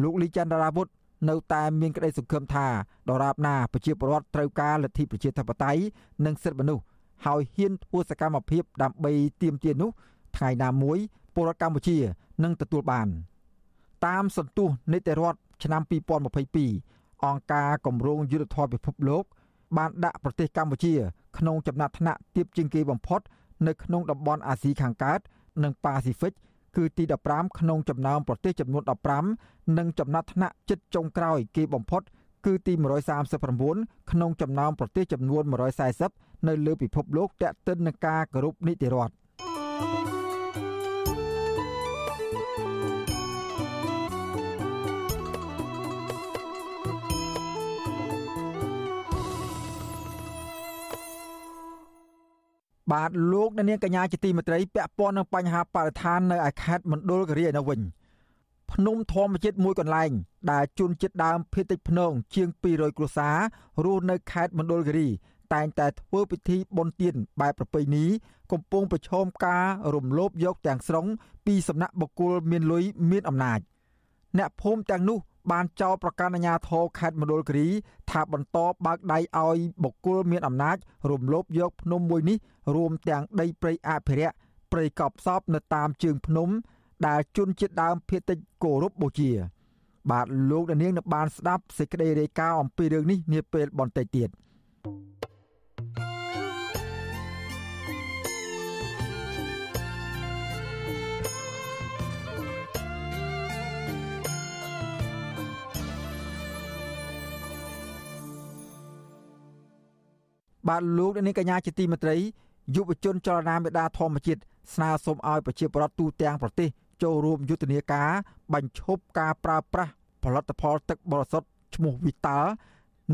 Speaker 1: លោកលីចន្ទរាវុធនៅតែមានក្តីសង្ឃឹមថាដរាបណាប្រជាពលរដ្ឋត្រូវការលទ្ធិប្រជាធិបតេយ្យនិងសិទ្ធិមនុស្សហើយហ៊ានធ្វើសកម្មភាពដើម្បីទាមទារនោះថ្ងៃណាមួយពលរដ្ឋកម្ពុជានឹងទទួលបាន តាមសន្ទុះនីតិរដ្ឋ ឆ្នាំ2022អង្គការគម្រោងយុទ្ធធម៌ពិភពលោកបានដាក់ប្រទេសកម្ពុជា ក្នុងចំណាត់ថ្នាក់ទាបជាងគេបំផុត នៅក្នុងតំបន់អាស៊ីខាងកើតនិងប៉ាស៊ីហ្វិកគឺទី15ក្នុងចំណោមប្រទេសចំនួន15និងចំណាត់ថ្នាក់ជិតចុងក្រោយគេបំផុត គឺទី139ក្នុងចំណោមប្រទេសចំនួន140នៅលើពិភពលោកតាក់ទិននឹងការគោរពនីតិរដ្ឋ បាទលោកអ្នកនាងកញ្ញាជាទីមេត្រីពាក់ព័ន្ធនឹងបញ្ហាបរិស្ថាននៅឯខេត្តមណ្ឌលគិរីឯនោះវិញភ្នំធម្មជាតិមួយកន្លែង ដែលជួនចិត្តដើមភេតិចភ្នង ជាង200គ្រួសាររស់នៅខេត្តមណ្ឌលគិរី តែងតែធ្វើពិធីបុណ្យទានបែបប្រពៃណីកំពុងប្រឈមការរំលោភយកទាំងស្រុងពីសំណាក់បុគ្គលមានលុយមានអំណាច អ្នកភូមិទាំងនោះ បានចោទប្រកាន់អាជ្ញាធរខេត្តមណ្ឌលគិរីថាបន្តបើកដៃឲ្យបុគ្គលមានអំណាចរំលោភយកភ្នំមួយនេះរួមទាំងដីព្រៃអភិរក្សព្រៃកប់សពនៅតាមជើងភ្នំ ដែលជនជាតិដើមភាគតិចគោរពបូជា បាទលោកនាងនឹងបានស្ដាប់សេចក្តីរាយការណ៍អំពីរឿងនេះនាពេលបន្តិចទៀត បាទលោកនាងកញ្ញាជាទីមេត្រីយុវជនចលនាមេដាធម្មជាតិស្នើសុំឲ្យប្រជាពលរដ្ឋទូទាំងប្រទេសចូលរួមយុទ្ធនាការបញ្ឈប់ការប្រើប្រាស់ផលិតផលទឹកបរិសុទ្ធឈ្មោះវីតាល់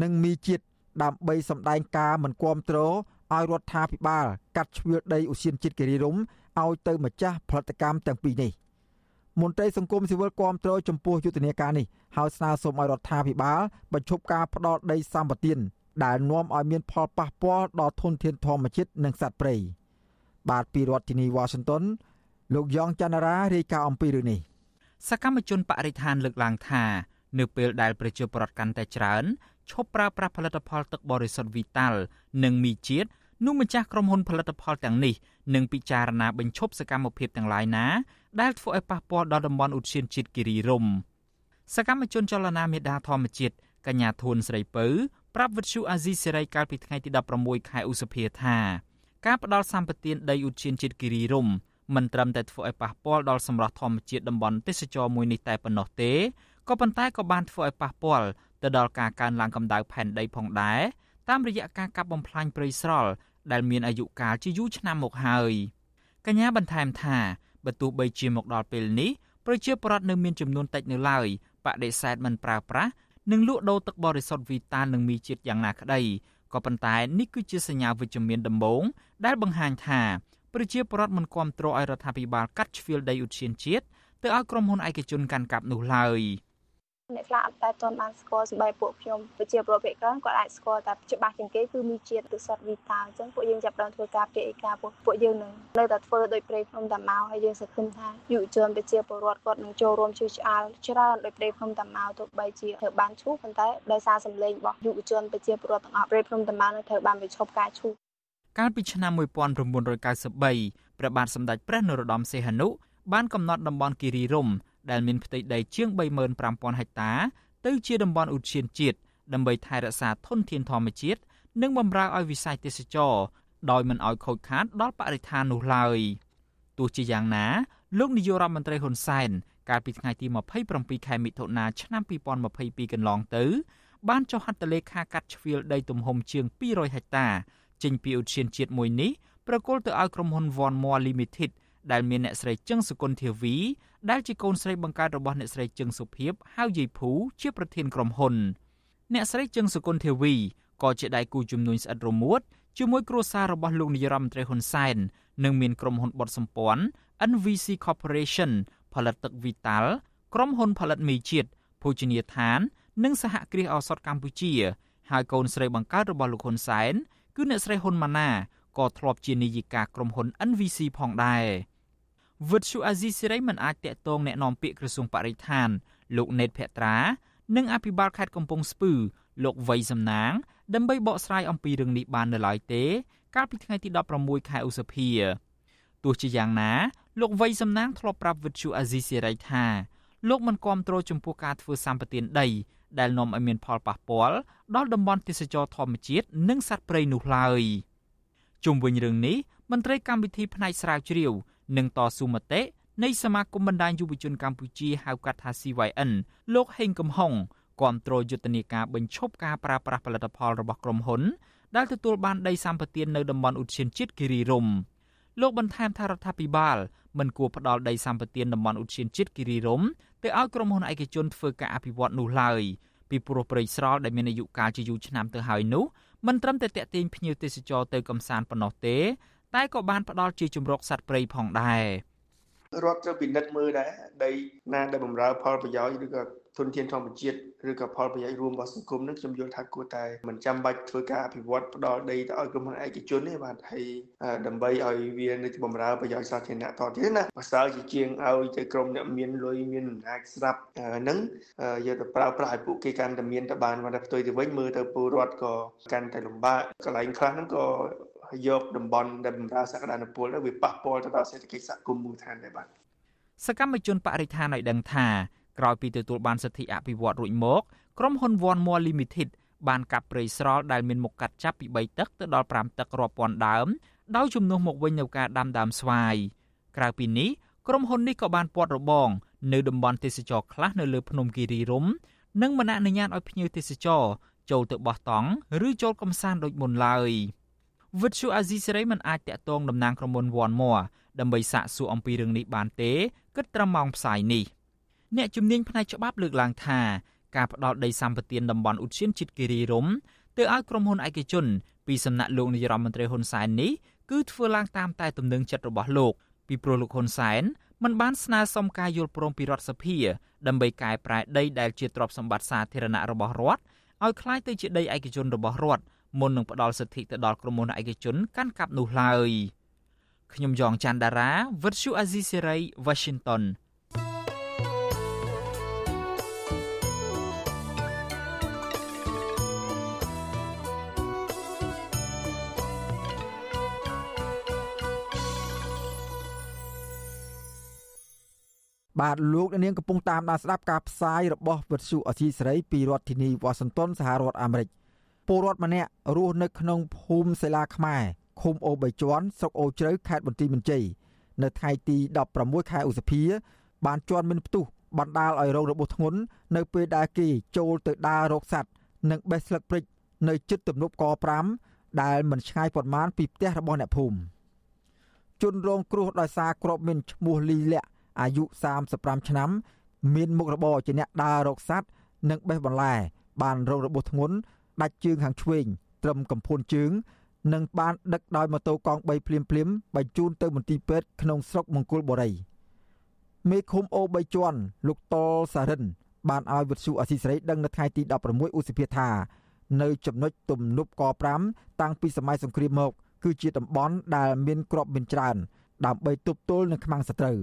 Speaker 1: និងមីជាតិដើម្បីសម្ដែងការមិនគាំទ្រឲ្យរដ្ឋាភិបាល កាត់ជ្រឿដីឧស្សាហជាតិគិរីរំឲ្យទៅម្ចាស់ផលិតកម្មទាំងពីរនេះមន្ត្រីសង្គមស៊ីវិលគាំទ្រចំពោះយុទ្ធនាការនេះហើយស្នើសុំឲ្យរដ្ឋាភិបាលបញ្ឈប់ការផ្ដោតដីសម្បត្តិ ដែលនាំឲ្យមានផលប៉ះពាល់ដល់ធនធានធម្មជាតិនិងសត្វព្រៃបាទពីរដ្ឋធានីវ៉ាស៊ីនតោនលោកយ៉ងច័ន្ទរារាយការណ៍អំពីរឿងនេះ
Speaker 19: សកម្មជនបរិស្ថានលើកឡើងថានៅពេលដែលប្រជាពលរដ្ឋកាន់តែច្រើនឈប់ប្រើប្រាស់ផលិតផលទឹកបរិសុទ្ធវីតាល់និងមីជាតិនោះម្ចាស់ក្រុមហ៊ុនផលិតផលទាំងនេះនឹងពិចារណាបញ្ឈប់សកម្មភាពទាំងឡាយណា ដែលធ្វើឲ្យប៉ះពាល់ដល់តំបន់ឧទ្យានជាតិគិរីរម្យសកម្មជនចលនាមេដាធម្មជាតិកញ្ញាធួនស្រីពៅ ប្រាប់វិទ្យុអាស៊ីសេរីកាលពីថ្ងៃទី16ខែឧសភាថាការផ្ដល់សម្បត្តិដីឧទ្យានជាតិគិរីរម្យមិនត្រឹមតែធ្វើឲ្យប៉ះពាល់ដល់សម្រស់ធម្មជាតិតំបន់ទេសចរមួយនេះតែប៉ុណ្ណោះទេក៏ប៉ុន្តែក៏បានធ្វើឲ្យប៉ះពាល់ទៅដល់ការកើនឡើងកម្ដៅផែនដីផងដែរតាមរយៈការកាប់បំផ្លាញព្រៃស្រល់ដែលមានអាយុកាលជាយូរឆ្នាំមកហើយកញ្ញាបន្ថែមថាបើទោះបីជាមកដល់ពេលនេះប្រជាពលរដ្ឋនៅមានចំនួនតិចនៅឡើយបដិសេធមិនប្រើប្រាស់ និងលក់ដូរទឹកបរិសុទ្ធវីតានិងមីជាតិយ៉ាងណាក្តីក៏ប៉ុន្តែនេះគឺជាសញ្ញាវិជ្ជមានដំបូងដែលបង្ហាញថាប្រជាពលរដ្ឋមិនគ្រប់គ្រងឲ្យរដ្ឋាភិបាលកាត់ជ្រៀលដីឧទ្យានជាតិទៅឲ្យក្រុមហ៊ុនឯកជនកាន់កាប់នោះឡើយ។
Speaker 20: អ្នកខ្លះអត់តែទាន់បានស្គាល់សម្បីពួកខ្ញុំប្រជាពលរដ្ឋភាគច្រើនគាត់អាចស្គាល់តែច្បាស់ជាងគេគឺមានជាតិទឹកសុទ្ធវីតាអញ្ចឹងពួកយើងចាប់ផ្ដើមធ្វើការពារឯកាពួកពួកយើងនឹងនៅតែធ្វើដោយព្រៃភ្នំតាម៉ៅហើយយើងសង្ឃឹមថាយុវជនប្រជាពលរដ្ឋគាត់នឹងចូលរួមជួយឆ្អាលច្រើនដោយព្រៃភ្នំតាម៉ៅទោះបីជាត្រូវបានឈូសប៉ុន្តែដោយសារសម្លេងរបស់យុវជនប្រជាពលរដ្ឋទាំងអស់ព្រៃភ្នំតាម៉ៅនៅត្រូវបានបញ្ឈប់ការឈូស
Speaker 19: កាលពីឆ្នាំ1993ព្រះបាទសម្ដេចព្រះនរោត្តមសីហនុបានកំណត់តំបន់គិរីរម្យ ដែលមានផ្ទៃដីជាង35000ហិកតា ទៅជាតំបន់ឧទ្យានជាតិដើម្បីថែរក្សាធនធានធម្មជាតិនិងបម្រើឲ្យវិស័យទេសចរដោយមិនឲ្យខូចខាតដល់បរិស្ថាននោះឡើយទោះជាយ៉ាងណាលោកនាយករដ្ឋមន្ត្រីហ៊ុនសែនកាលពីថ្ងៃទី27ខែមិថុនាឆ្នាំ2022កន្លងទៅ បានចុះហត្ថលេខាកាត់ជ្រៀលដីទំហំជាង200ហិកតាចេញពីឧទ្យានជាតិមួយនេះប្រគល់ទៅឲ្យក្រុមហ៊ុន Von Moore Limited ដែលមានអ្នកស្រីជឹងសុគន្ធធាវីដែលជាកូនស្រីបង្កើតរបស់អ្នកស្រីជឹងសុភីបហៅយាយភូជាប្រធានក្រុមហ៊ុន អ្នកស្រីជឹងសុគន្ធធាវីក៏ជាដៃគូជំនួញស្អិតរមួតជាមួយគ្រួសាររបស់លោកនាយរដ្ឋមន្ត្រីហ៊ុនសែននិងមានក្រុមហ៊ុនបត់សម្ព័ន្ធ NVC Corporation ផលិតទឹក Vital ក្រុមហ៊ុនផលិតមីជាតិភោជនីយដ្ឋាន និងសហគ្រាសឱសថកម្ពុជា ហើយកូនស្រីបង្កើតរបស់លោកហ៊ុនសែនគឺអ្នកស្រីហ៊ុនម៉ាណាក៏ធ្លាប់ជានាយិកាក្រុមហ៊ុន NVC ផងដែរ វិទ្យុអាស៊ីសេរីមិនអាចតាក់ទងแนะនាំពាក្យក្រសួងបរិស្ថានលោកណេតភត្រា និងអភិបាលខេត្តកំពង់ស្ពឺលោកវ័យសំណាងដើម្បីបកស្រាយអំពីរឿងនេះបាននៅឡើយទេ កាលពីថ្ងៃទី16ខែឧសភាទោះជាយ៉ាងណាលោកវ័យសំណាងធ្លាប់ប្រាប់វិទ្យុអាស៊ីសេរីថាលោកមិនគាំទ្រចំពោះការធ្វើសម្បទានដីដែលនាំឲ្យមានផលប៉ះពាល់ដល់តំបន់ទេសចរធម្មជាតិនិងសត្វព្រៃនោះឡើយជុំវិញរឿងនេះមន្ត្រីកម្មវិធីផ្នែកស្រាវជ្រាវ និងតស៊ូមតិនៃសមាគមបណ្ដាញយុវជនកម្ពុជាហៅកាត់ថា CYN លោកហេងកំហុងគាំទ្រយុទ្ធនាការបញ្ឈប់ការប្រើប្រាស់ផលិតផលរបស់ក្រុមហ៊ុនដែលទទួលបានដីសម្បត្តិនៅតំបន់ឧទ្យានជាតិគិរីរម្យលោកបន្ថែមថារដ្ឋាភិបាលមិនគួរផ្ដល់ដីសម្បត្តិតំបន់ឧទ្យានជាតិគិរីរម្យទៅឲ្យក្រុមហ៊ុនឯកជនធ្វើការអភិវឌ្ឍនោះឡើយពីព្រោះព្រៃស្រល់ដែលមានអាយុកាលជាយូរឆ្នាំទៅហើយនោះមិនត្រឹមតែតេទៀងភ្ញៀវទេសចរទៅកំសាន្តប៉ុណ្ណោះទេ តែក៏បានផ្ដល់ជាជំរកសត្វព្រៃផងដែរ
Speaker 21: រដ្ឋត្រូវពិនិត្យមើលដែរដីណាដែលបម្រើផលប្រយោជន៍ឬក៏ធនធានធម្មជាតិឬក៏ផលប្រយោជន៍រួមរបស់សង្គមនឹងខ្ញុំយល់ថាគួរតែមិនចាំបាច់ធ្វើការអភិវឌ្ឍផ្ដល់ដីទៅឲ្យក្រុមហ៊ុនឯកជនទេបាទហើយដើម្បីឲ្យវានៅបម្រើប្រយោជន៍សាធារណៈតទៀតណាបើសើជាជាងឲ្យទៅក្រុមអ្នកមានលុយមានអំណាចស្រាប់ហ្នឹងយកទៅប្រើប្រាស់ឲ្យពួកគេកាន់តែមានទៅបានគាត់ផ្ទុយទៅវិញមើលទៅពលរដ្ឋក៏កាន់តែលំបាកកន្លែងខ្លះហ្នឹងក៏ យកតំបន់ដែលបម្រើសក្តានុពលទៅវាប៉ះពាល់ទៅដល់សេដ្ឋកិច្ចសហគមន៍មូលដ្ឋានដែរបាទ
Speaker 19: សកម្មជនបរិស្ថានឲ្យដឹងថាក្រោយពីទទួលបានសិទ្ធិអភិវឌ្ឍរួចមកក្រុមហ៊ុន One More Limited បានកាប់ព្រៃស្រល់ដែលមានមុខកាត់ចាប់ពី3ទឹកទៅដល់5ទឹករាប់ពាន់ដើមដោយជំនួសមកវិញនូវការដាំដើមស្វាយក្រៅពីនេះក្រុមហ៊ុននេះក៏បានពាត់របង នៅតំបន់ទេសចរខ្លះនៅលើភ្នំគិរីរម្យនិងមិនអនុញ្ញាតឲ្យភ្ញៀវទេសចរចូលទៅបោះតង់ឬចូលកំសាន្តដូចមុនឡើយ វិទ្យុអាស៊ីសេរីមិនអាចតាក់ទងតំណាងក្រុមហ៊ុន One More ដើម្បីសាកសួរអំពីរឿងនេះបានទេគិតត្រឹមម៉ោងផ្សាយនេះ។អ្នកជំនាញផ្នែកច្បាប់លើកឡើងថាការផ្ដាល់ដីសម្បត្តិតំបន់ឧទ្យានជាតិគិរីរម្យទៅឲ្យក្រុមហ៊ុនឯកជនពីសំណាក់លោកនាយរដ្ឋមន្ត្រីហ៊ុនសែននេះគឺធ្វើឡើងតាមតែទំនឹងចិត្តរបស់លោកពីព្រោះលោកហ៊ុនសែនមិនបានស្នើសុំការយល់ព្រមពីរដ្ឋសភាដើម្បីកែប្រែដីដែលជាទ្រព្យសម្បត្តិសាធារណៈរបស់រដ្ឋឲ្យคล้ายទៅជាដីឯកជនរបស់រដ្ឋ មុននឹងផ្ដល់សិទ្ធិទៅដល់ក្រុមហ៊ុនឯកជនកាន់កាប់នោះឡើយខ្ញុំយ៉ងច័ន្ទដារាវិទ្យុអាស៊ីសេរី Washington
Speaker 1: បាទលោកនាងកំពុងតាមដានស្ដាប់ការផ្សាយរបស់វិទ្យុអសីសេរីពីរដ្ឋធានីវ៉ាស៊ីនតោនសហរដ្ឋអាមេរិក ពលរដ្ឋម្នាក់រស់នៅក្នុងភូមិសេឡាខ្មែរឃុំអូបីជាន់ស្រុកអូជ្រៅខេត្តបន្ទាយមានជ័យនៅថ្ងៃទី16ខែឧសភា បានជន់មានផ្ទុះបណ្ដាលឲ្យរងរបួសធ្ងន់នៅពេលដែលគេចូលទៅដើររកសัตว์និងបេះស្លឹកព្រិចនៅជិតទំនប់ក5ដែលមិនឆ្ងាយប៉ុន្មានពីផ្ទះរបស់អ្នកភូមិជនរងគ្រោះដោយសារគ្រាប់មីនឈ្មោះលីលាក់អាយុ35ឆ្នាំមានមុខរបរជាអ្នកដើររកសัตว์និងបេះបន្លែ បានរងរបួសធ្ងន់ ដាច់ជើងខាងឆ្វេងត្រឹមកំភួនជើងនិងបានដឹកដោយម៉ូតូកង់3ភ្លាមភ្លាមបញ្ជូនទៅមន្ទីរពេទ្យក្នុងស្រុកមង្គលបុរីមេឃុំអូ3ជាន់លោកតលសារិន បានឲ្យវិទ្យុអសីសេរីដឹងនៅថ្ងៃទី16ឧសភាថានៅចំណុចទំនប់ក5តាំងពីសម័យសង្គ្រាមមក គឺជាតំបន់ដែលមានក្របមានច្រើនដើម្បីទប់ទល់នឹងខ្មាំងសត្រូវ។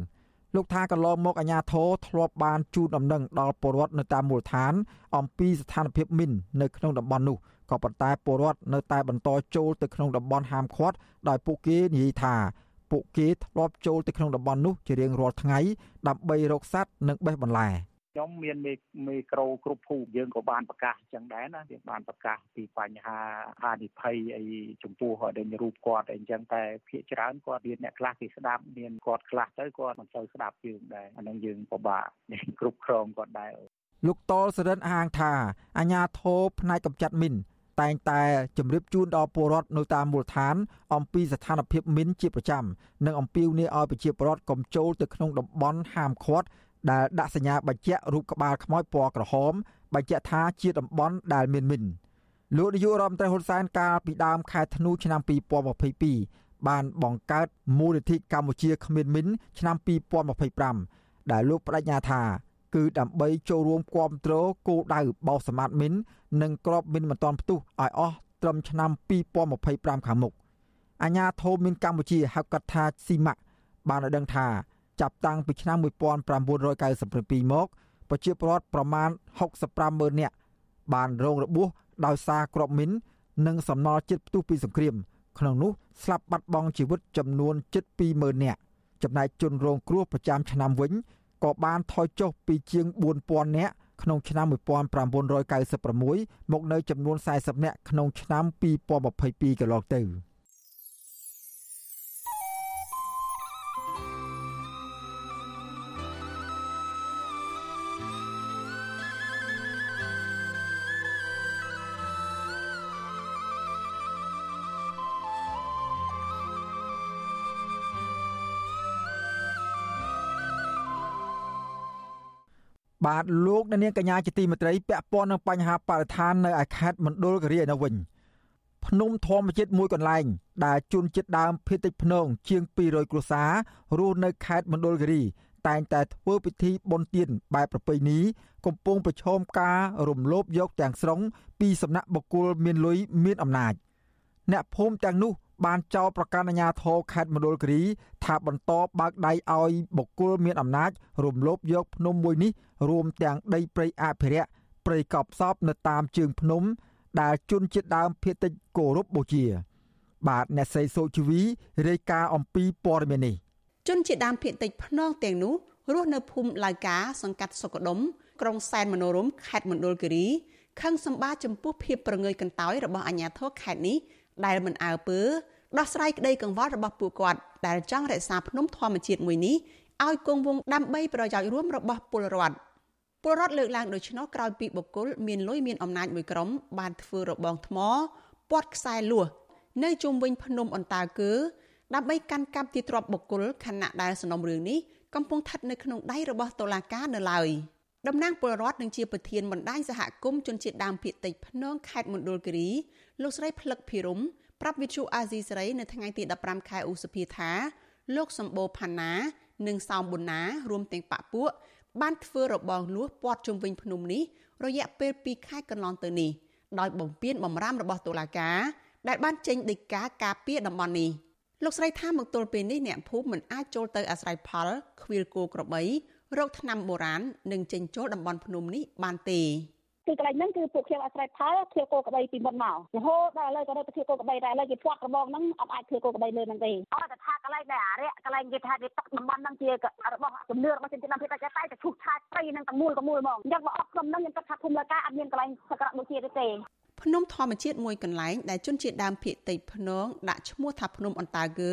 Speaker 1: លោកថាកន្លងមកអាញាធរធ្លាប់បានជូនដំណឹងដល់ពលរដ្ឋនៅតាមមូលដ្ឋាន អំពីស្ថានភាពមីននៅក្នុងតំបន់នោះក៏ប៉ុន្តែពលរដ្ឋនៅតែបន្តចូលទៅក្នុងតំបន់ហាមឃាត់ដោយពួកគេនិយាយថាពួកគេធ្លាប់ចូលទៅក្នុងតំបន់នោះជារៀងរាល់ថ្ងៃដើម្បីរកសត្វនិងបេះបន្លែ
Speaker 22: ខ្ញុំមានមេមេក្រូគ្រប់ភូមិយើងក៏បានប្រកាសអញ្ចឹងដែរណាយើងបានប្រកាសពីបញ្ហាហានិភ័យអីចំពោះដែលរូបគាត់អីអញ្ចឹងតែភាគច្រើនគាត់មានអ្នកខ្លះគេស្ដាប់មានគាត់ខ្លះទៅគាត់មិនសូវស្ដាប់យើងដែរអានឹងយើងពិបាកគ្រប់គ្រងគាត់ដែរ
Speaker 1: លោកតលសរិនអាងថាអាញាធោផ្នែកកម្ចាត់មីនតែងតែជម្រាបជូនដល់ពលរដ្ឋនៅតាមមូលដ្ឋាន អំពីស្ថានភាពមីនជាប្រចាំនិងអំពាវនាវឲ្យប្រជាពលរដ្ឋកុំចូលទៅក្នុងតំបន់ហាមឃាត់ ដែលដាក់សញ្ញាបញ្ជាក់រូបក្បាលខ្មោចពណ៌ក្រហមបញ្ជាក់ថាជាតំបន់ដែលមានមីនលោកនាយករដ្ឋមន្ត្រីហ៊ុនសែនកាលពីដើមខែធ្នូឆ្នាំ2022បានបង្កើតមូលនិធិកម្ពុជាគ្មានមីនឆ្នាំ2025ដែលលោកបដិញ្ញាថាគឺដើម្បីចូលរួមគាំទ្រគោលដៅបោសសម្បត្តិមីននិងក្របមីនមិនទាន់ផ្ទុះឲ្យអស់ត្រឹមឆ្នាំ2025ខាងមុខអាញាធមមានកម្ពុជាហៅកាត់ថាស៊ីម៉ាក់បានឲ្យដឹងថា ចាប់តាំងពីឆ្នាំ1997មកប្រជាពលរដ្ឋប្រមាណ65ម៉ឺននាក់បានរងរបួសដោយសារគ្រាប់មីននិងសំណល់ជាតិផ្ទុះពីសង្គ្រាមក្នុងនោះស្លាប់បាត់បង់ជីវិតចំនួនជិត20000នាក់ចំណែកជនរងគ្រោះប្រចាំឆ្នាំវិញក៏បានថយចុះពីជាង4000នាក់ក្នុងឆ្នាំ1996មកនៅចំនួន40នាក់ក្នុងឆ្នាំ2022កន្លងទៅ។ បាទលោកអ្នកនាងកញ្ញាជាទីមេត្រីពាក់ព័ន្ធនឹងបញ្ហាបរិស្ថាននៅឯខេត្តមណ្ឌលគិរីឯនោះវិញភ្នំធម្មជាតិមួយកន្លែង ដែលជួនចិត្តដើមភេតិចភ្នង ជាង200គ្រួសាររស់នៅខេត្តមណ្ឌលគិរី តែងតែធ្វើពិធីបុណ្យទានបែបប្រពៃណីកំពុងប្រឈមការរំលោភយកទាំងស្រុងពីសំណាក់បុគ្គលមានលុយមានអំណាច អ្នកភូមិទាំងនោះ បានចោទប្រកាន់អាជ្ញាធរខេត្តមណ្ឌលគិរីថាបន្តបើកដៃឲ្យបុគ្គលមានអំណាចរំលោភយកភ្នំមួយនេះរួមទាំងដីព្រៃអភិរក្សព្រៃកប់សពនៅតាមជើងភ្នំ ដែលជនជាតិដើមភាគតិចគោរពបូជា បាទអ្នកស្រីសូជីវីរាយការណ៍អំពីព័ត៌មាននេះ
Speaker 2: ជនជាតិដើមភាគតិចភ្នងទាំងនោះរស់នៅភូមិឡៅកាសង្កាត់សុកដុមក្រុងសែនមនោរមខេត្តមណ្ឌលគិរីខឹងសម្បាចំពោះភាពប្រងើយកន្តើយរបស់អាជ្ញាធរខេត្តនេះ ដែលមិនអើពើដោះស្រាយក្តីកង្វល់របស់ពួកគាត់ដែលចង់រក្សាភ្នំធម្មជាតិមួយនេះឲ្យគង់វង្សដើម្បីប្រយោជន៍រួមរបស់ពលរដ្ឋពលរដ្ឋលើកឡើងដូច្នោះក្រោយពីបុគ្គលមានលុយមានអំណាចមួយក្រុមបានធ្វើរបងថ្មពាត់ខ្សែលួសនៅជុំវិញភ្នំអន្តើគឺដើម្បីកាន់កាប់ទីទ្របបុគ្គលខណៈដែលសំណុំរឿងនេះកំពុងស្ថិតនៅក្នុងដៃរបស់តុលាការនៅឡើយ តំណាងពលរដ្ឋនឹងជាប្រធានបណ្ដាញសហគមន៍ជនជាតិដើមភាគតិចភ្នងខេត្តមណ្ឌលគិរីលោកស្រីផ្លឹកភិរមប្រាប់វិទ្យុអាស៊ីសេរីនៅថ្ងៃទី15ខែឧសភាថាលោកសម្បូរផាណា និងសោមប៊ុនណារួមទាំងបពពួកបានធ្វើរបងលួសព័ទ្ធជុំវិញភ្នំនេះរយៈពេល2ខែកន្លងទៅនេះដោយបំពេញបំរាមរបស់តុលាការដែលបានចេញដីកាការពារតំបន់នេះលោកស្រីថាមកទល់ពេលនេះអ្នកភូមិមិនអាចចូលទៅអាស្រ័យផលខ្វៀលគោក្របី រោគថ្នាំបុរាណនិងចេញចូលតំបន់ភ្នំនេះបានទេ
Speaker 23: គឺកន្លែងហ្នឹងគឺពួកខ្ញុំអាស្រ័យផលធៀបគោក្បីពីមុនមករហូតដល់ឥឡូវក៏នៅទៅធៀបគោក្បីដែរឥឡូវគេផ្ាត់របងហ្នឹងអត់អាចធៀបគោក្បីលើហ្នឹងទេអត់តែថាកន្លែងដែលអារៈកន្លែងគេថាគេទឹកតំបន់ហ្នឹងជារបស់ជំនឿរបស់ជនជាតិដើមភាគតិចតែតែឈូសឆាយព្រៃហ្នឹងទាំងមូលទាំងមូលហ្មងអញ្ចឹងបើអស់ក្រុមហ្នឹងខ្ញុំគិតថាភូមិលើកាអត់មានកន្លែងសក្ការៈបូជាទេទេ
Speaker 2: ភ្នំធម្មជាតិមួយកន្លែងដែលជនជាតិដើមភាគតិចភ្នងដាក់ឈ្មោះថាភ្នំអន្តើគឺ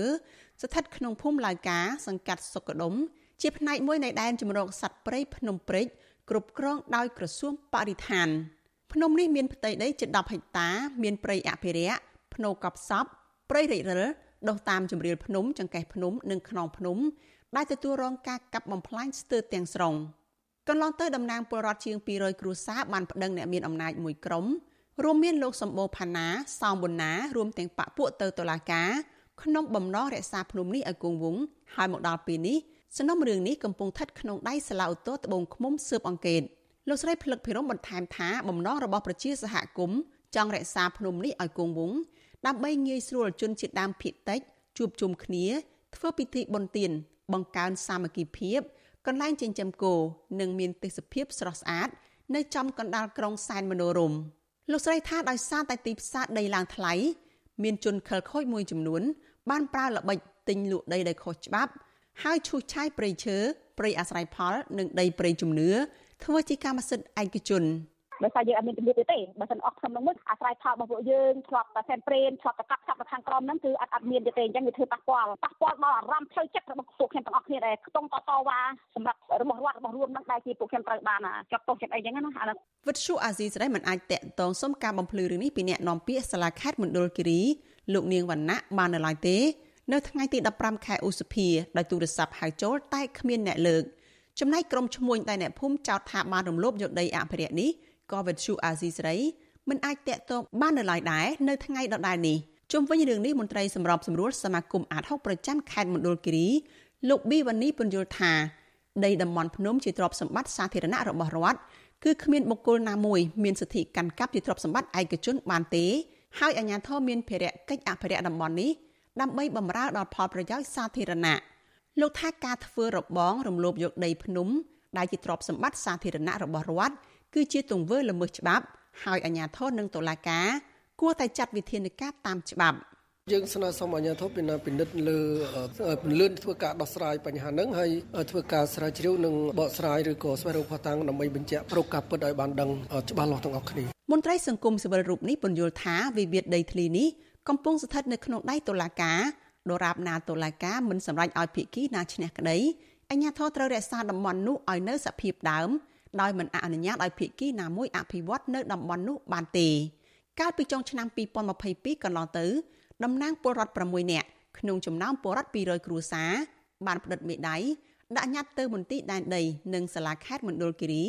Speaker 2: ស្ថិតក្នុងភូមិឡៅកាសង្កាត់សុកដុម ជាផ្នែកមួយនៃដែនជំរកសត្វព្រៃភ្នំព្រេចគ្រប់គ្រងដោយក្រសួងបរិស្ថានភ្នំនេះមានផ្ទៃដីជិត10ហិកតា មានព្រៃអភិរក្សភ្នៅកប់សពព្រៃរិចរិលដុះតាមជំរាលភ្នំចង្កេះភ្នំនិងខ្នងភ្នំដែលទទួលរងការកាប់បំផ្លាញស្ទើរទាំងស្រុងកន្លងទៅតំណាងពលរដ្ឋជាង200គ្រួសារបានប្តឹងអ្នកមានអំណាចមួយក្រុមរួមមានលោកសម្បូរផាណាសោមប៊ុនណារួមទាំងបពពួកទៅតុលាការក្នុងបំណងរក្សាភ្នំនេះឲ្យគង់វង្សហើយមកដល់ពេលនេះ សំណុំរឿងនេះកំពុងស្ថិតក្នុងដៃសាលាឧទ្ធរត្បូងឃ្មុំស៊ើបអង្កេតលោកស្រីភ្លឹកភិរមបន្ថែមថាបំណងរបស់ប្រជាសហគមន៍ចង់រក្សាភ្នំនេះឲ្យគង់វង្សដើម្បីងាយស្រួលជនជាតិដើមភាគតិចជួបជុំគ្នា ធ្វើពិធីបុណ្យទាន បង្កើនសាមគ្គីភាពកន្លែងចិញ្ចឹមគោនិងមានទេសភាពស្រស់ស្អាត នៅចំកណ្ដាលក្រុងសែនមនោរម្យលោកស្រីថាដោយសារតែទីផ្សារដីឡើងថ្លៃមានជនខិលខូចមួយចំនួន បានប្រើល្បិចទិញលក់ដីដែលខុសច្បាប់ ហើយឈូសឆាយព្រៃឈើព្រៃអាស្រ័យផល និងដីព្រៃជំនឿធ្វើជាកម្មសិទ្ធិឯកជន
Speaker 23: ដោយសារយើងអត់មានជំនឿទេបើមិនអស់ខ្ញុំនឹងមួយអាស្រ័យផលរបស់ពួកយើងធ្លាប់តែសែនព្រេនធ្លាប់តែកាប់ចាប់ទៅខាងក្រមហ្នឹងគឺអត់អត់មានទេអញ្ចឹងវាធ្វើប៉ះពាល់ប៉ះពាល់ដល់អារម្មណ៍ផ្លូវចិត្តរបស់ពួកខ្ញុំទាំងអស់គ្នាដែលខ្ទង់តតវ៉ាសម្រាប់របស់រដ្ឋរបស់រួមហ្នឹងដែលជាពួកខ្ញុំត្រូវបានចាត់ទោសចិត្តអីចឹងណាអានោះ
Speaker 2: វិទ្យុអាស៊ីសេរីមិនអាចតាក់ទងសុំការបំភ្លឺរឿងនេះពីអ្នកនាំពាក្យសាលាខេត្តមណ្ឌលគិរីលោកនាងវណ្ណៈបាននៅឡើយទេ នៅថ្ងៃទី15ខែឧសភាដោយទូរស័ព្ទហៅចូលតែគ្មានអ្នកលើកចំណែកក្រុមឈ្មួញតែអ្នកភូមិចោទថាបានរំលោភយកដីអភិរក្សនេះក៏វិទ្យុអាស៊ីសេរីមិនអាចតាក់ទងបាននៅឡើយដែរនៅថ្ងៃដដែលនេះជុំវិញរឿងនេះមន្ត្រីសម្របសម្រួលសមាគមអាត6ប្រចាំខេត្តមណ្ឌលគិរីលោកប៊ីវ៉ានីពន្យល់ថាដីតំបន់ភ្នំជាទ្រព្យសម្បត្តិសាធារណៈរបស់រដ្ឋគឺគ្មានបុគ្គលណាមួយមានសិទ្ធិកាន់កាប់ជាទ្រព្យសម្បត្តិឯកជនបានទេហើយអាជ្ញាធរមានភារកិច្ចអភិរក្សតំបន់នេះ ដើម្បីបម្រើដល់ផលប្រយោជន៍សាធារណៈលោកថាការធ្វើរបងរំលោភយកដីភ្នំដែលជាទ្រព្យសម្បត្តិសាធារណៈរបស់រដ្ឋគឺជាទង្វើល្មើសច្បាប់ហើយអាជ្ញាធរនិងតុលាការគួរតែចាត់វិធានការតាមច្បាប់
Speaker 24: យើងស្នើសុំអាជ្ញាធរពិនិត្យពិនិត្យលើពន្លឿនធ្វើការដោះស្រាយបញ្ហាហ្នឹងហើយធ្វើការស្រាវជ្រាវនិងបកស្រាយឬក៏ស្វែងរកផតាំងដើម្បីបញ្ជាក់ប្រកការពិតឲ្យបានដឹងច្បាស់លាស់ទាំងអស់គ្នា
Speaker 2: មន្ត្រីសង្គមស៊ីវិលរូបនេះពន្យល់ថាវិវាទដីធ្លីនេះ កំពុងស្ថិតនៅក្នុងដៃតុលាការដរាបណាតុលាការមិនសម្រេចឲ្យភាគីណាឈ្នះក្តីអាជ្ញាធរត្រូវរក្សាតំបន់នោះឲ្យនៅសភាពដើមដោយមិនអនុញ្ញាតឲ្យភាគីណាមួយអភិវឌ្ឍនៅតំបន់នោះបានទេកាលពីចុងឆ្នាំ2022កន្លងទៅតំណាងពលរដ្ឋ6នាក់ក្នុងចំណោមពលរដ្ឋ200គ្រួសារបានផ្តិតមេដៃដាក់ញត្តិទៅមន្ទីរដែនដីនិងសាលាខេត្តមណ្ឌលគិរី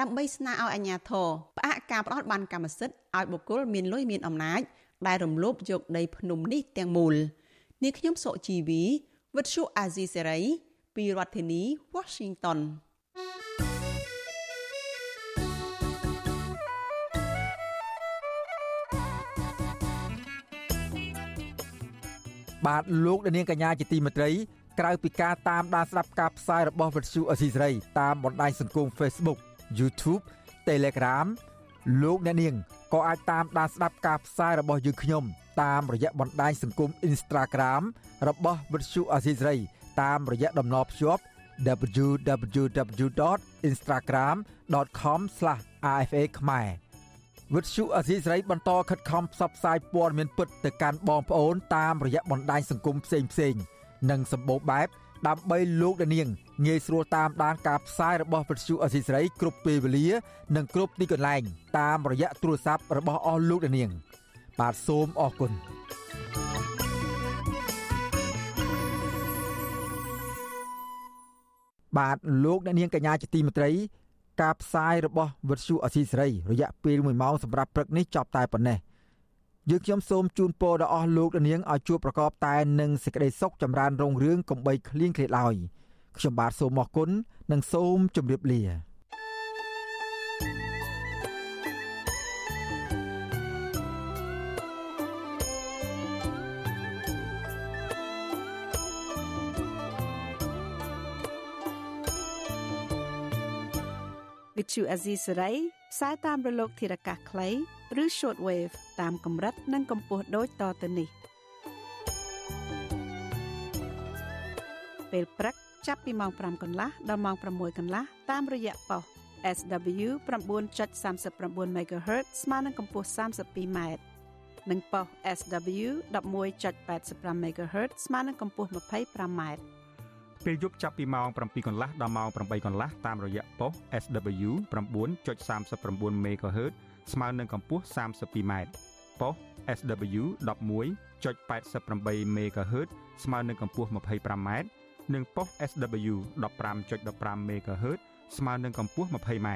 Speaker 2: ដើម្បីស្នើឲ្យអាជ្ញាធរផ្អាកការផ្ដោតបានកម្មសិទ្ធិឲ្យបុគ្គលមានលុយមានអំណាច ដែលរំលោភយកដីភ្នំនេះទាំងមូលនាងខ្ញុំសុជីវីវិទ្យុអាស៊ីសេរីពីរដ្ឋធានី Washington
Speaker 1: បាទលោកនាងកញ្ញាជាទីមេត្រីក្រៅពីការតាមដានស្ដាប់ការផ្សាយរបស់វិទ្យុអស៊ីសេរីតាមបណ្ដាញសង្គម Facebook YouTube Telegram លោកអ្នកនាង ក៏អាចតាមដានស្ដាប់ការផ្សាយរបស់យើងខ្ញុំ តាមរយៈបណ្ដាញសង្គម Instagram របស់វិទ្យុអស៊ីសេរីតាមរយៈតំណភ្ជាប់ www.instagram.com/rfa ខ្មែរវិទ្យុអសីស្រីបន្តខិតខំផ្សព្វផ្សាយព័ត៌មានពិតទៅកាន់បងប្អូនតាមរយៈបណ្ដាញសង្គមផ្សេងផ្សេងនិងសម្បូរបែបដើម្បីលោកដានាង ងាយស្រួលតាមដានការផ្សាយរបស់វិទ្យុអសីស្រីគ្រប់ពេលវេលា និងគ្រប់ទីកន្លែង តាមរយៈទូរស័ព្ទរបស់អស់លោកដានាង បាទសូមអរគុណបាទលោកអ្នកនាងកញ្ញាជាទីមេត្រី ការផ្សាយរបស់វិទ្យុអសីសេរី រយៈពេល1ម៉ោងសម្រាប់ព្រឹកនេះចប់តែប៉ុណ្ណេះយើងខ្ញុំសូមជូនពរដល់អស់លោកនាងឲ្យជួបប្រកបតែនឹងសេចក្តីសុខចម្រើនរុងរឿងកំបីគ្លៀងគ្លេឡើយ ខ្ញុំបាទសូមអរគុណនិងសូមជម្រាបលា
Speaker 2: វិទ្យុអេស៊ីសេរីផ្សាយតាមរលកធារកាសខ្លីឬ shortwave តាមកម្រិតនិងកម្ពស់ដូចតទៅនេះពេលព្រឹក ចាប់ពីម៉ោង5កន្លះដល់ម៉ោង6កន្លះតាមរយៈប៉ុស SW 9.39 MHz ស្មើនឹងកម្ពស់ 32m និងប៉ុស SW 11.85 MHz ស្មើនឹងកម្ពស់ 25m
Speaker 10: ពេលយប់ចាប់ពីម៉ោង7កន្លះដល់ម៉ោង8កន្លះតាមរយៈប៉ុស SW 9.39 MHz ស្មើនឹងកម្ពស់ 32m ប៉ុស SW 11.88 MHz ស្មើនឹងកម្ពស់ 25m និងប៉ុស SW 15.15 MHz ស្មើនឹងកម្ពស់ 20m